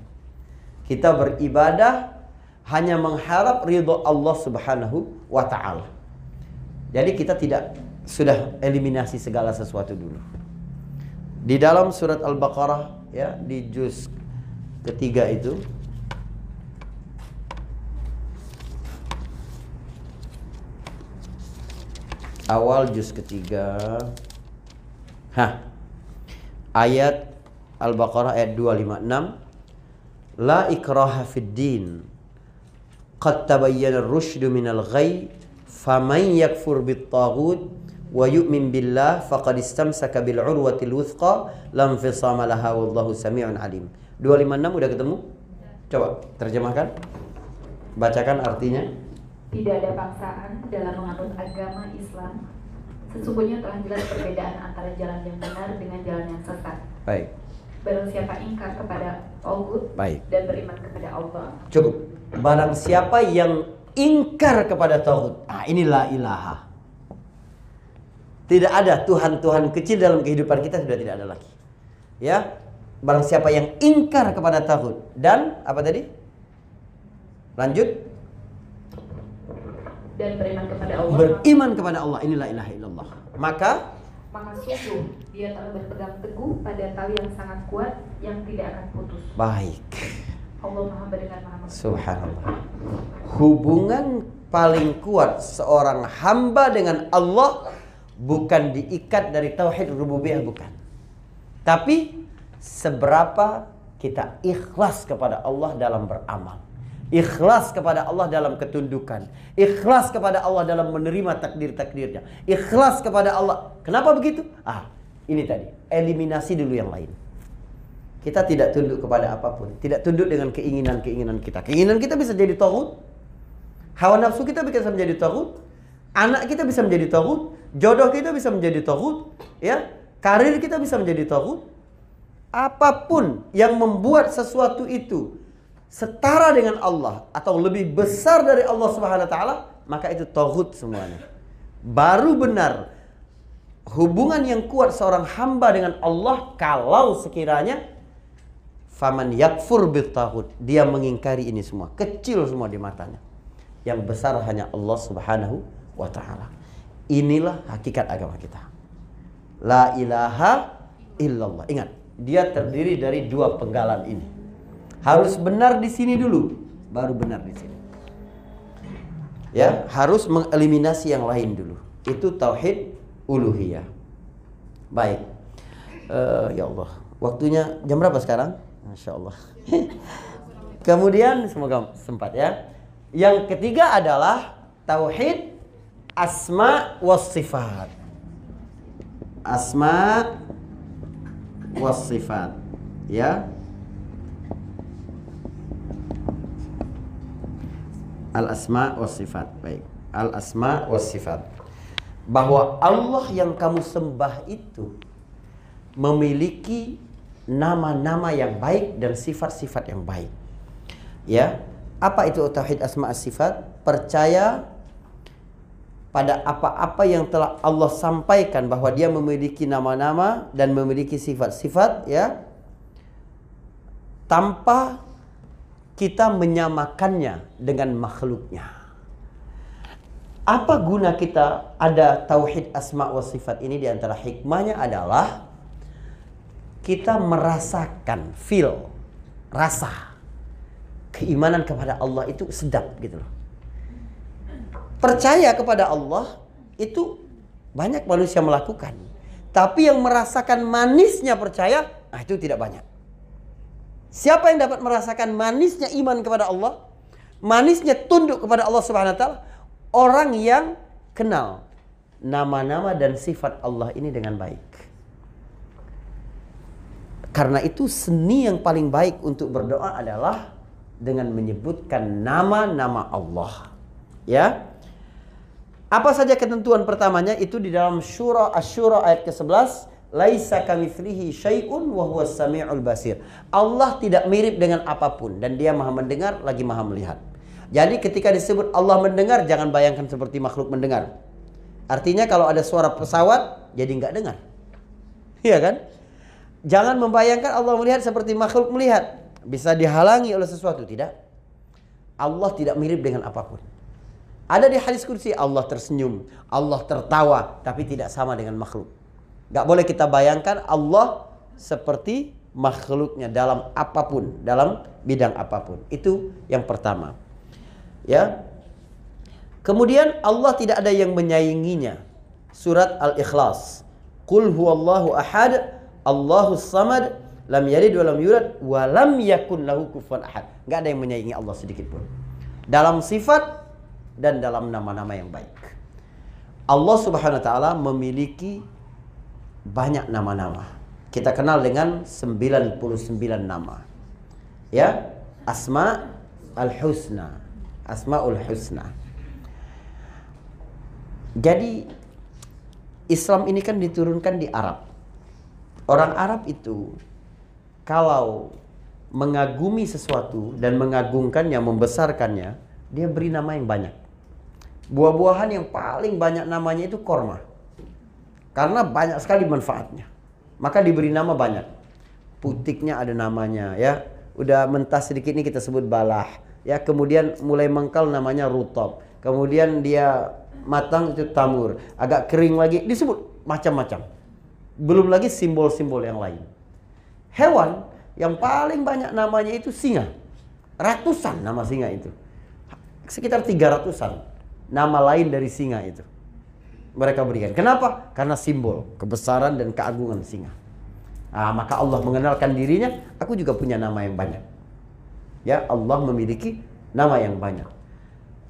Kita beribadah hanya mengharap ridho Allah Subhanahu wa taala. Jadi kita tidak sudah eliminasi segala sesuatu dulu. Di dalam surat Al-Baqarah ya di juz ketiga itu awal juz ketiga. Hah. Ayat Al-Baqarah ayat 256. La ikraha fid din. Qad tabayyana ar-rusydu minal ghayy, faman yakfur bit-taghut wa yu'min billah faqad istamsaka bil urwatil wuthqa lam fisama laha wallahu sami'un alim. 256 udah ketemu? Coba terjemahkan. Bacakan artinya tidak ada paksaan dalam menganut agama Islam. Sesungguhnya telah jelas perbedaan antara jalan yang benar dengan jalan yang sesat. Baik. Barang siapa ingkar kepada Allah Baik. dan beriman kepada Allah. Cukup. Barang siapa yang ingkar kepada tauhid. Ah, inilah ilaha. Tidak ada Tuhan-Tuhan kecil dalam kehidupan kita sudah tidak ada lagi. Ya. Barang siapa yang ingkar kepada tauhid dan apa tadi? Lanjut dan beriman kepada Allah. Beriman kepada Allah. Inilah ilaha illallah. Maka maka sungguh dia telah berpegang teguh pada tali yang sangat kuat yang tidak akan putus. Baik. Allah maha mendengar maha subhanallah. Hubungan paling kuat seorang hamba dengan Allah bukan diikat dari tauhid rububiyah bukan. Tapi seberapa kita ikhlas kepada Allah dalam beramal. Ikhlas kepada Allah dalam ketundukan. Ikhlas kepada Allah dalam menerima takdir-takdirnya. Ikhlas kepada Allah. Kenapa begitu? Ah, ini tadi. Eliminasi dulu yang lain. Kita tidak tunduk kepada apa pun. Tidak tunduk dengan keinginan-keinginan kita. Keinginan kita bisa jadi tauhid. Hawa nafsu kita bisa menjadi tauhid. Anak kita bisa menjadi tauhid. Jodoh kita bisa menjadi tauhid. Ya, karir kita bisa menjadi tauhid. Apa pun yang membuat sesuatu itu setara dengan Allah atau lebih besar dari Allah Subhanahu wa taala, maka itu tauhid semuanya. Baru benar hubungan yang kuat seorang hamba dengan Allah kalau sekiranya faman yakfur bitahud dia mengingkari ini semua, kecil semua di matanya. Yang besar hanya Allah Subhanahu wa taala. Inilah hakikat agama kita. La ilaha illallah. Ingat, dia terdiri dari dua penggalan ini. Harus benar di sini dulu, baru benar di sini. Ya, harus mengeliminasi yang lain dulu. Itu tauhid uluhiyah. Baik. Uh, ya Allah, waktunya jam berapa sekarang? Masya Allah. <laughs> Kemudian semoga sempat ya. Yang ketiga adalah tauhid asma was sifat. Asma was sifat. Ya. Al-asma was sifat. Baik. Al-asma was sifat. Bahwa Allah yang kamu sembah itu memiliki nama-nama yang baik dan sifat-sifat yang baik. Ya. Apa itu tauhid asma sifat? Percaya pada apa-apa yang telah Allah sampaikan bahwa dia memiliki nama-nama dan memiliki sifat-sifat ya tanpa kita menyamakannya dengan makhluknya. Apa guna kita ada tauhid asma wa sifat ini di antara hikmahnya adalah kita merasakan feel rasa keimanan kepada Allah itu sedap gitu loh. Percaya kepada Allah itu banyak manusia melakukan. Tapi yang merasakan manisnya percaya, nah itu tidak banyak. Siapa yang dapat merasakan manisnya iman kepada Allah? Manisnya tunduk kepada Allah Subhanahu wa taala? Orang yang kenal nama-nama dan sifat Allah ini dengan baik. Karena itu seni yang paling baik untuk berdoa adalah dengan menyebutkan nama-nama Allah. Ya. Apa saja ketentuan pertamanya itu di dalam Syura Asy-Syura ayat ke-11 Laisa kamitslihi syai'un wa huwas samiul basir. Allah tidak mirip dengan apa pun dan Dia Maha mendengar lagi Maha melihat. Jadi ketika disebut Allah mendengar jangan bayangkan seperti makhluk mendengar. Artinya kalau ada suara pesawat jadi nggak dengar. Iya kan? Jangan membayangkan Allah melihat seperti makhluk melihat. Bisa dihalangi oleh sesuatu, tidak. Allah tidak mirip dengan apa pun. Ada di hadis kursi Allah tersenyum, Allah tertawa, tapi tidak sama dengan makhluk. Gak boleh kita bayangkan Allah seperti makhluknya dalam apa pun, dalam bidang apa pun. Itu yang pertama. Ya. Kemudian Allah tidak ada yang menyainginya. Surat Al-Ikhlas. Qul huwallahu ahad, Allahus samad, lam yalid wa lam yulad wa lam yakun lahu kufuwan ahad. Enggak ada yang menyaingi Allah sedikit pun. Dalam sifat dan dalam nama-nama yang baik. Allah Subhanahu wa taala memiliki banyak nama-nama. Kita kenal dengan 99 nama. Ya, Asma al-Husna. Asmaul Husna. Jadi Islam ini kan diturunkan di Arab. Orang Arab itu kalau mengagumi sesuatu dan mengagungkannya, membesarkannya, dia beri nama yang banyak. Buah-buahan yang paling banyak namanya itu korma. Karena banyak sekali manfaatnya. Maka diberi nama banyak. Putiknya ada namanya ya. Udah mentah sedikit ini kita sebut balah. Ya, kemudian mulai mengkal namanya rutob. Kemudian dia matang itu tamur. Agak kering lagi disebut macam-macam. Belum lagi simbol-simbol yang lain. Hewan yang paling banyak namanya itu singa. Ratusan nama singa itu. Sekitar tiga ratusan nama lain dari singa itu mereka berikan. Kenapa? Karena simbol kebesaran dan keagungan singa. Nah, maka Allah mengenalkan dirinya, aku juga punya nama yang banyak. Ya, Allah memiliki nama yang banyak.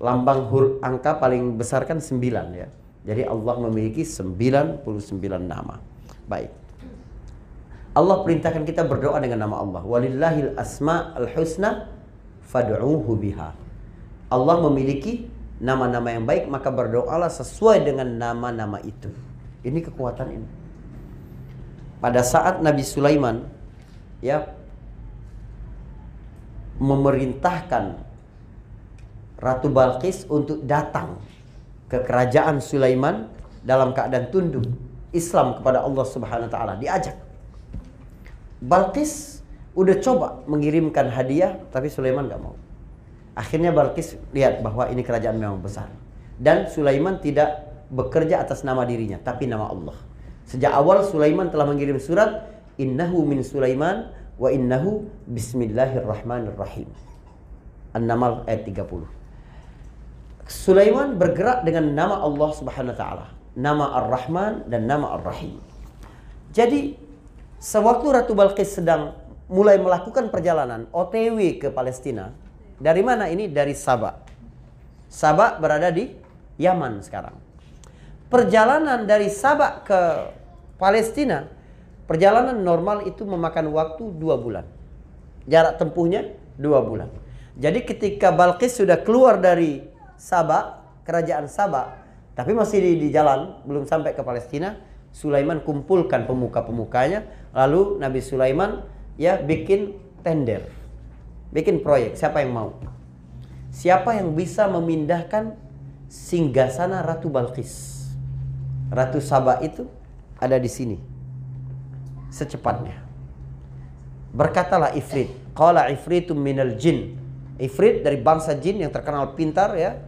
Lambang huruf angka paling besar kan 9 ya. Jadi Allah memiliki 99 nama. Baik. Allah perintahkan kita berdoa dengan nama Allah. Walillahil asma'ul husna fad'uuhu biha. Allah memiliki nama-nama yang baik, maka berdoalah sesuai dengan nama-nama itu. Ini kekuatan ini pada saat Nabi Sulaiman ya memerintahkan Ratu Balkis untuk datang ke kerajaan Sulaiman dalam keadaan tunduk Islam kepada Allah Subhanahu wa taala diajak. Balkis udah coba mengirimkan hadiah tapi Sulaiman gak mau. Akhirnya Balkis lihat bahwa ini kerajaan memang besar dan Sulaiman tidak bekerja atas nama dirinya tapi nama Allah. Sejak awal Sulaiman telah mengirim surat innahu min Sulaiman wa innahu bismillahirrahmanirrahim. An-Naml ayat 30. Sulaiman bergerak dengan nama Allah Subhanahu wa taala, nama Ar-Rahman dan nama Ar-Rahim. Jadi sewaktu Ratu Balqis sedang mulai melakukan perjalanan OTW ke Palestina, dari mana ini? Dari Sabah. Sabah berada di Yaman sekarang perjalanan dari Sabak ke Palestina, perjalanan normal itu memakan waktu dua bulan. Jarak tempuhnya dua bulan. Jadi ketika Balkis sudah keluar dari Sabak, kerajaan Sabak, tapi masih di, di jalan, belum sampai ke Palestina, Sulaiman kumpulkan pemuka-pemukanya, lalu Nabi Sulaiman ya bikin tender, bikin proyek. Siapa yang mau? Siapa yang bisa memindahkan singgasana Ratu Balkis? Ratu Sabah itu ada di sini. Secepatnya. Berkatalah Ifrit. Qala Ifritum minal jin. Ifrit dari bangsa jin yang terkenal pintar ya.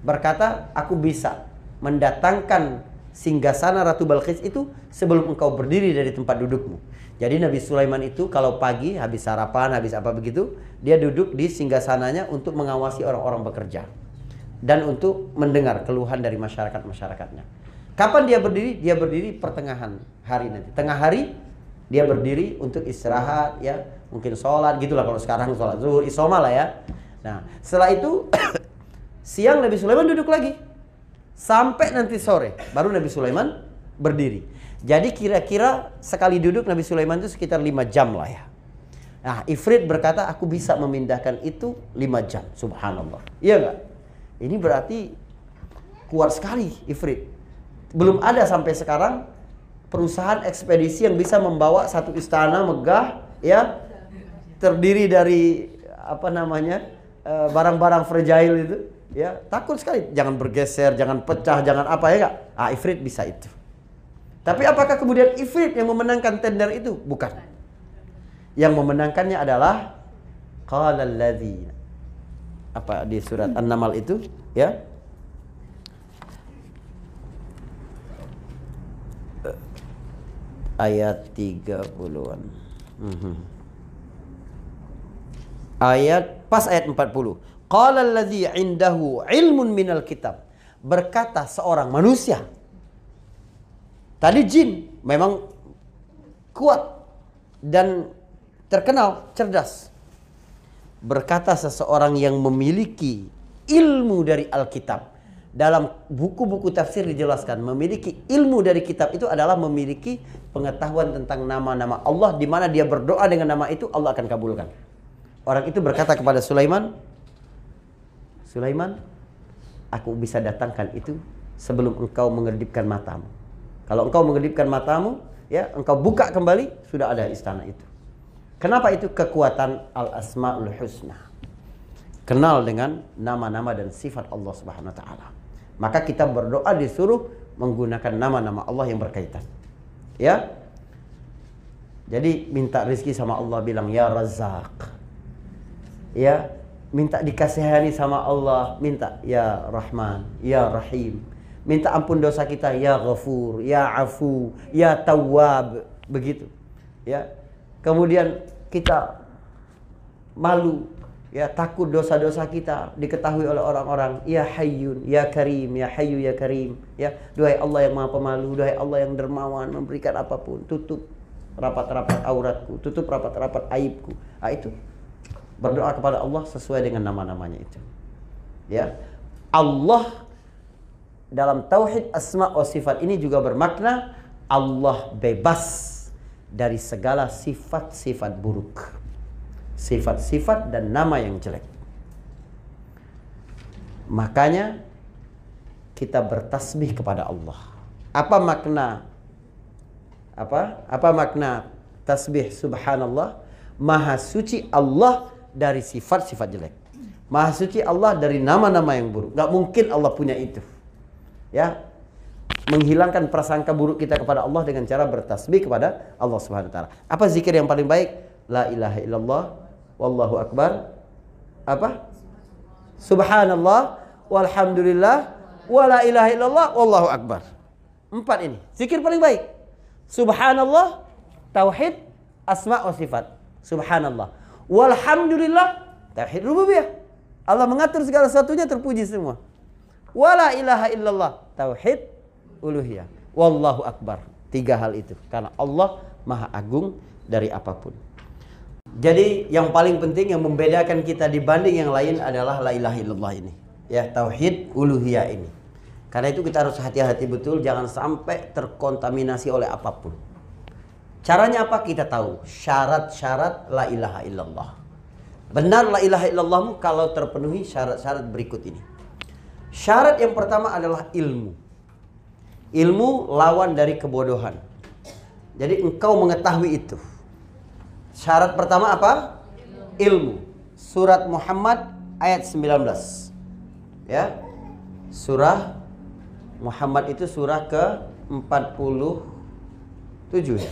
Berkata, aku bisa mendatangkan singgasana Ratu Balkis itu sebelum engkau berdiri dari tempat dudukmu. Jadi Nabi Sulaiman itu kalau pagi habis sarapan, habis apa begitu, dia duduk di singgasananya untuk mengawasi orang-orang bekerja dan untuk mendengar keluhan dari masyarakat-masyarakatnya. Kapan dia berdiri? Dia berdiri pertengahan hari nanti. Tengah hari dia berdiri untuk istirahat ya, mungkin sholat gitulah kalau sekarang sholat zuhur, isoma lah ya. Nah, setelah itu <coughs> siang Nabi Sulaiman duduk lagi. Sampai nanti sore baru Nabi Sulaiman berdiri. Jadi kira-kira sekali duduk Nabi Sulaiman itu sekitar 5 jam lah ya. Nah, Ifrit berkata aku bisa memindahkan itu 5 jam. Subhanallah. Iya enggak? Ini berarti kuat sekali Ifrit belum ada sampai sekarang perusahaan ekspedisi yang bisa membawa satu istana megah ya terdiri dari apa namanya eh, barang-barang fragile itu ya takut sekali jangan bergeser jangan pecah jangan apa ya kak ah Ifrit bisa itu tapi apakah kemudian Ifrit yang memenangkan tender itu bukan yang memenangkannya adalah qala apa di surat An-Naml itu ya ayat 30-an. Mhm. Ayat pas ayat 40. Qala alladhi indahu ilmun minal kitab. Berkata seorang manusia. Tadi jin memang kuat dan terkenal cerdas. Berkata seseorang yang memiliki ilmu dari Alkitab dalam buku-buku tafsir dijelaskan memiliki ilmu dari kitab itu adalah memiliki pengetahuan tentang nama-nama Allah di mana dia berdoa dengan nama itu Allah akan kabulkan. Orang itu berkata kepada Sulaiman, Sulaiman, aku bisa datangkan itu sebelum engkau mengedipkan matamu. Kalau engkau mengedipkan matamu, ya engkau buka kembali sudah ada istana itu. Kenapa itu kekuatan al-asmaul husna? Kenal dengan nama-nama dan sifat Allah Subhanahu wa taala. Maka kita berdoa disuruh menggunakan nama-nama Allah yang berkaitan. Ya. Jadi minta rezeki sama Allah bilang ya Razak. Ya, minta dikasihani sama Allah, minta ya Rahman, ya Rahim. Minta ampun dosa kita ya Ghafur, ya Afu, ya Tawwab, begitu. Ya. Kemudian kita malu ya takut dosa-dosa kita diketahui oleh orang-orang ya hayyun ya karim ya hayyu ya karim ya duhai Allah yang maha pemalu duhai Allah yang dermawan memberikan apa pun tutup rapat-rapat auratku, tutup rapat-rapat aibku. Ah itu berdoa kepada Allah sesuai dengan nama-namanya itu. Ya. Allah dalam tauhid asma wa sifat ini juga bermakna Allah bebas dari segala sifat-sifat buruk. Sifat-sifat dan nama yang jelek. Makanya kita bertasbih kepada Allah. Apa makna apa? Apa makna tasbih subhanallah? Maha suci Allah dari sifat-sifat jelek. Maha suci Allah dari nama-nama yang buruk. Gak mungkin Allah punya itu. Ya, menghilangkan prasangka buruk kita kepada Allah dengan cara bertasbih kepada Allah Subhanahu wa taala. Apa zikir yang paling baik? La ilaha illallah wallahu akbar. Apa? Subhanallah walhamdulillah wala ilaha illallah wallahu akbar. Empat ini. Zikir paling baik. Subhanallah, tauhid, asma wa sifat. Subhanallah. Walhamdulillah, tauhid rububiyah. Allah mengatur segala sesuatunya terpuji semua. Wala ilaha illallah, tauhid uluhiyah. Wallahu akbar. Tiga hal itu. Karena Allah maha agung dari apa pun. Jadi yang paling penting yang membedakan kita dibanding yang lain adalah la ilaha illallah ini. Ya, tauhid uluhiyah ini. Karena itu kita harus hati-hati betul jangan sampai terkontaminasi oleh apa pun. Caranya apa kita tahu? Syarat-syarat la ilaha illallah. Benar la ilaha illallah kalau terpenuhi syarat-syarat berikut ini. Syarat yang pertama adalah ilmu. Ilmu lawan dari kebodohan. Jadi engkau mengetahui itu. Syarat pertama apa? Ilmu. Surat Muhammad ayat 19. Ya. Surah Muhammad itu surah ke 47 ya.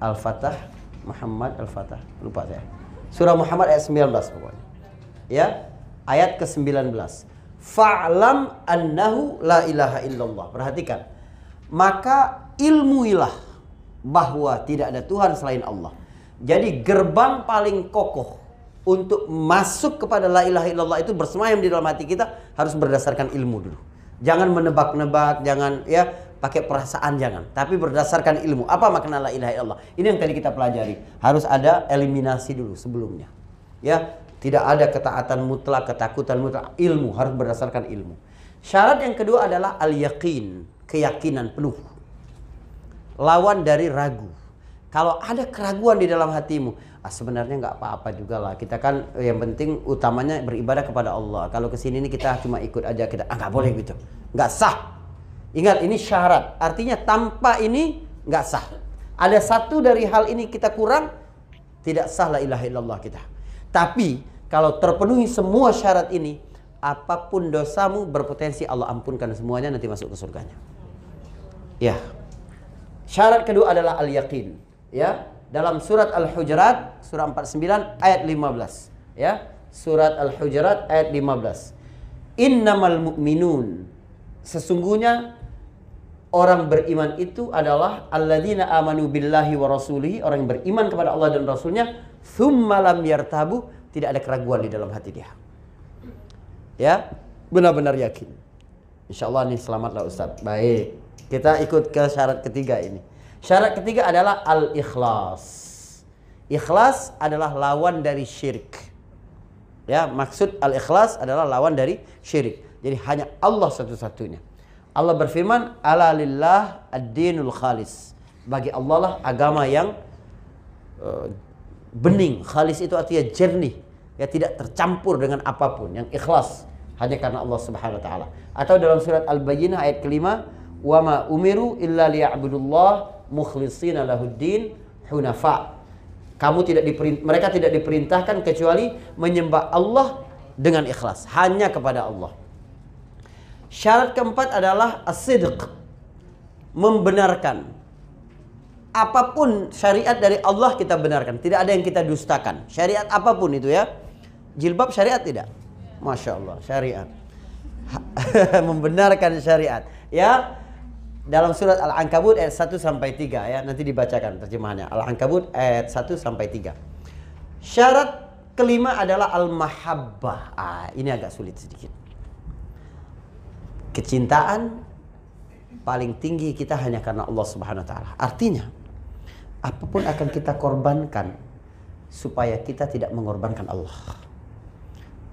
Al-Fatah Muhammad Al-Fatah lupa saya. Surah Muhammad ayat 19 pokoknya. Ya, ayat ke-19. Fa'lam annahu la ilaha illallah. Perhatikan. Maka ilmuilah bahwa tidak ada Tuhan selain Allah. Jadi gerbang paling kokoh untuk masuk kepada la ilaha illallah itu bersemayam di dalam hati kita harus berdasarkan ilmu dulu. Jangan menebak-nebak, jangan ya pakai perasaan jangan, tapi berdasarkan ilmu. Apa makna la ilaha illallah? Ini yang tadi kita pelajari. Harus ada eliminasi dulu sebelumnya. Ya, tidak ada ketaatan mutlak, ketakutan mutlak. Ilmu harus berdasarkan ilmu. Syarat yang kedua adalah al-yaqin, keyakinan penuh. Lawan dari ragu. Kalau ada keraguan di dalam hatimu, ah sebenarnya nggak apa-apa juga lah. Kita kan eh, yang penting utamanya beribadah kepada Allah. Kalau ke sini ini kita cuma ikut aja kita, ah nggak boleh gitu, nggak sah. Ingat ini syarat. Artinya tanpa ini nggak sah. Ada satu dari hal ini kita kurang, tidak sah la ilaha illallah kita. Tapi kalau terpenuhi semua syarat ini, apa pun dosamu berpotensi Allah ampunkan semuanya nanti masuk ke surganya. Ya. Syarat kedua adalah al-yaqin. Ya, dalam surat Al-Hujurat surah 49 ayat 15 ya surat Al-Hujurat ayat 15 innamal mu'minun sesungguhnya orang beriman itu adalah alladzina amanu billahi wa rasulihi orang yang beriman kepada Allah dan rasulnya thumma lam yartabu tidak ada keraguan di dalam hati dia ya benar-benar yakin insyaallah ini selamatlah Ustaz baik kita ikut ke syarat ketiga ini Syarat ketiga adalah al-ikhlas. Ikhlas adalah lawan dari syirik. Ya, maksud al-ikhlas adalah lawan dari syirik. Jadi hanya Allah satu-satunya. Allah berfirman, "Ala lillah ad-dinul khalis." Bagi Allah lah agama yang uh, bening. Khalis itu artinya jernih, ya tidak tercampur dengan apa pun, yang ikhlas hanya karena Allah Subhanahu wa taala. Atau dalam surat Al-Bayyinah ayat kelima, "Wa ma umiru illa liya'budullah mukhlisina lahuddin hunafa. Kamu tidak diperintah, mereka tidak diperintahkan kecuali menyembah Allah dengan ikhlas, hanya kepada Allah. Syarat keempat adalah as-sidq. Membenarkan. Apa pun syariat dari Allah kita benarkan, tidak ada yang kita dustakan. Syariat apa pun itu ya. Jilbab syariat tidak? Masya Allah, syariat. <laughs> Membenarkan syariat. Ya, dalam surat Al-Ankabut ayat 1 sampai 3 ya, nanti dibacakan terjemahannya. Al-Ankabut ayat 1 sampai 3. Syarat kelima adalah al-mahabbah. Ah, ini agak sulit sedikit. Kecintaan paling tinggi kita hanya karena Allah Subhanahu wa taala. Artinya apa pun akan kita korbankan supaya kita tidak mengorbankan Allah.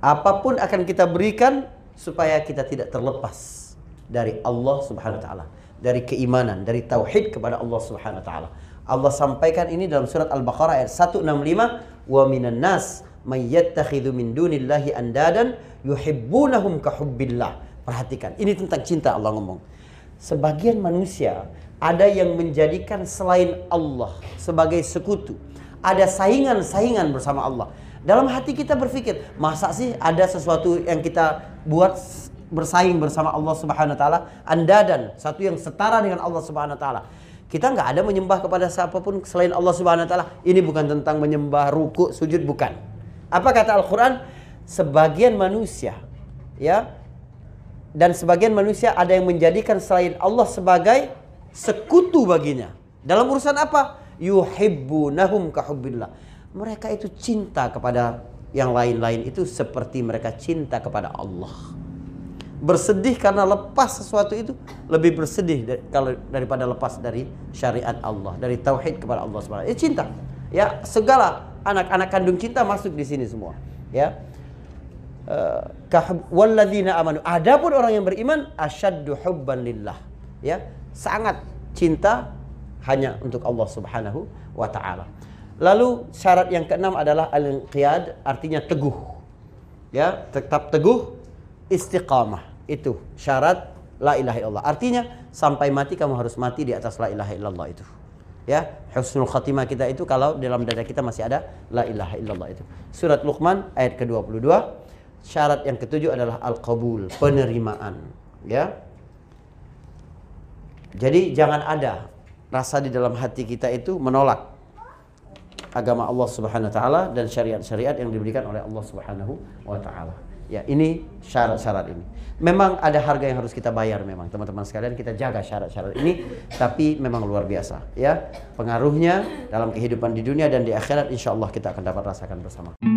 Apa pun akan kita berikan supaya kita tidak terlepas dari Allah Subhanahu wa taala, dari keimanan, dari tauhid kepada Allah Subhanahu wa taala. Allah sampaikan ini dalam surat Al-Baqarah ayat 165, "Wa minan nas may yattakhidhu min dunillahi andadan yuhibbunahum ka hubbillah." Perhatikan, ini tentang cinta Allah ngomong. Sebagian manusia ada yang menjadikan selain Allah sebagai sekutu. Ada saingan-saingan bersama Allah. Dalam hati kita berpikir, masa sih ada sesuatu yang kita buat bersaing bersama Allah Subhanahu wa taala, andadan, satu yang setara dengan Allah Subhanahu wa taala. Kita nggak ada menyembah kepada siapa pun selain Allah Subhanahu wa taala. Ini bukan tentang menyembah ruku, sujud bukan. Apa kata Al-Qur'an? Sebagian manusia ya dan sebagian manusia ada yang menjadikan selain Allah sebagai sekutu baginya. Dalam urusan apa? Yuhibbunahum kahubbillah. Mereka itu cinta kepada yang lain-lain itu seperti mereka cinta kepada Allah. Bersedih karena lepas sesuatu itu lebih bersedih kalau daripada lepas dari syariat Allah, dari tauhid kepada Allah Subhanahu. Ya cinta. Ya, segala anak-anak kandung cinta masuk di sini semua. Ya. Uh, amanu. Adapun orang yang beriman asyaddu hubban lillah. Ya, sangat cinta hanya untuk Allah Subhanahu wa taala. Lalu syarat yang keenam adalah al-inqiyad artinya teguh. Ya, tetap teguh istiqamah. Itu syarat la ilaha illallah. Artinya sampai mati kamu harus mati di atas la ilaha illallah itu. Ya, husnul khatimah kita itu kalau dalam dada kita masih ada la ilaha illallah itu. Surat Luqman ayat ke-22. Syarat yang ketujuh adalah al-qabul, penerimaan, ya. Jadi jangan ada rasa di dalam hati kita itu menolak agama Allah Subhanahu wa taala dan syariat-syariat yang diberikan oleh Allah Subhanahu wa taala. Ya, ini syarat-syarat ini. Memang ada harga yang harus kita bayar memang teman-teman sekalian kita jaga syarat-syarat ini tapi memang luar biasa ya. Pengaruhnya dalam kehidupan di dunia dan di akhirat insya Allah kita akan dapat rasakan bersama.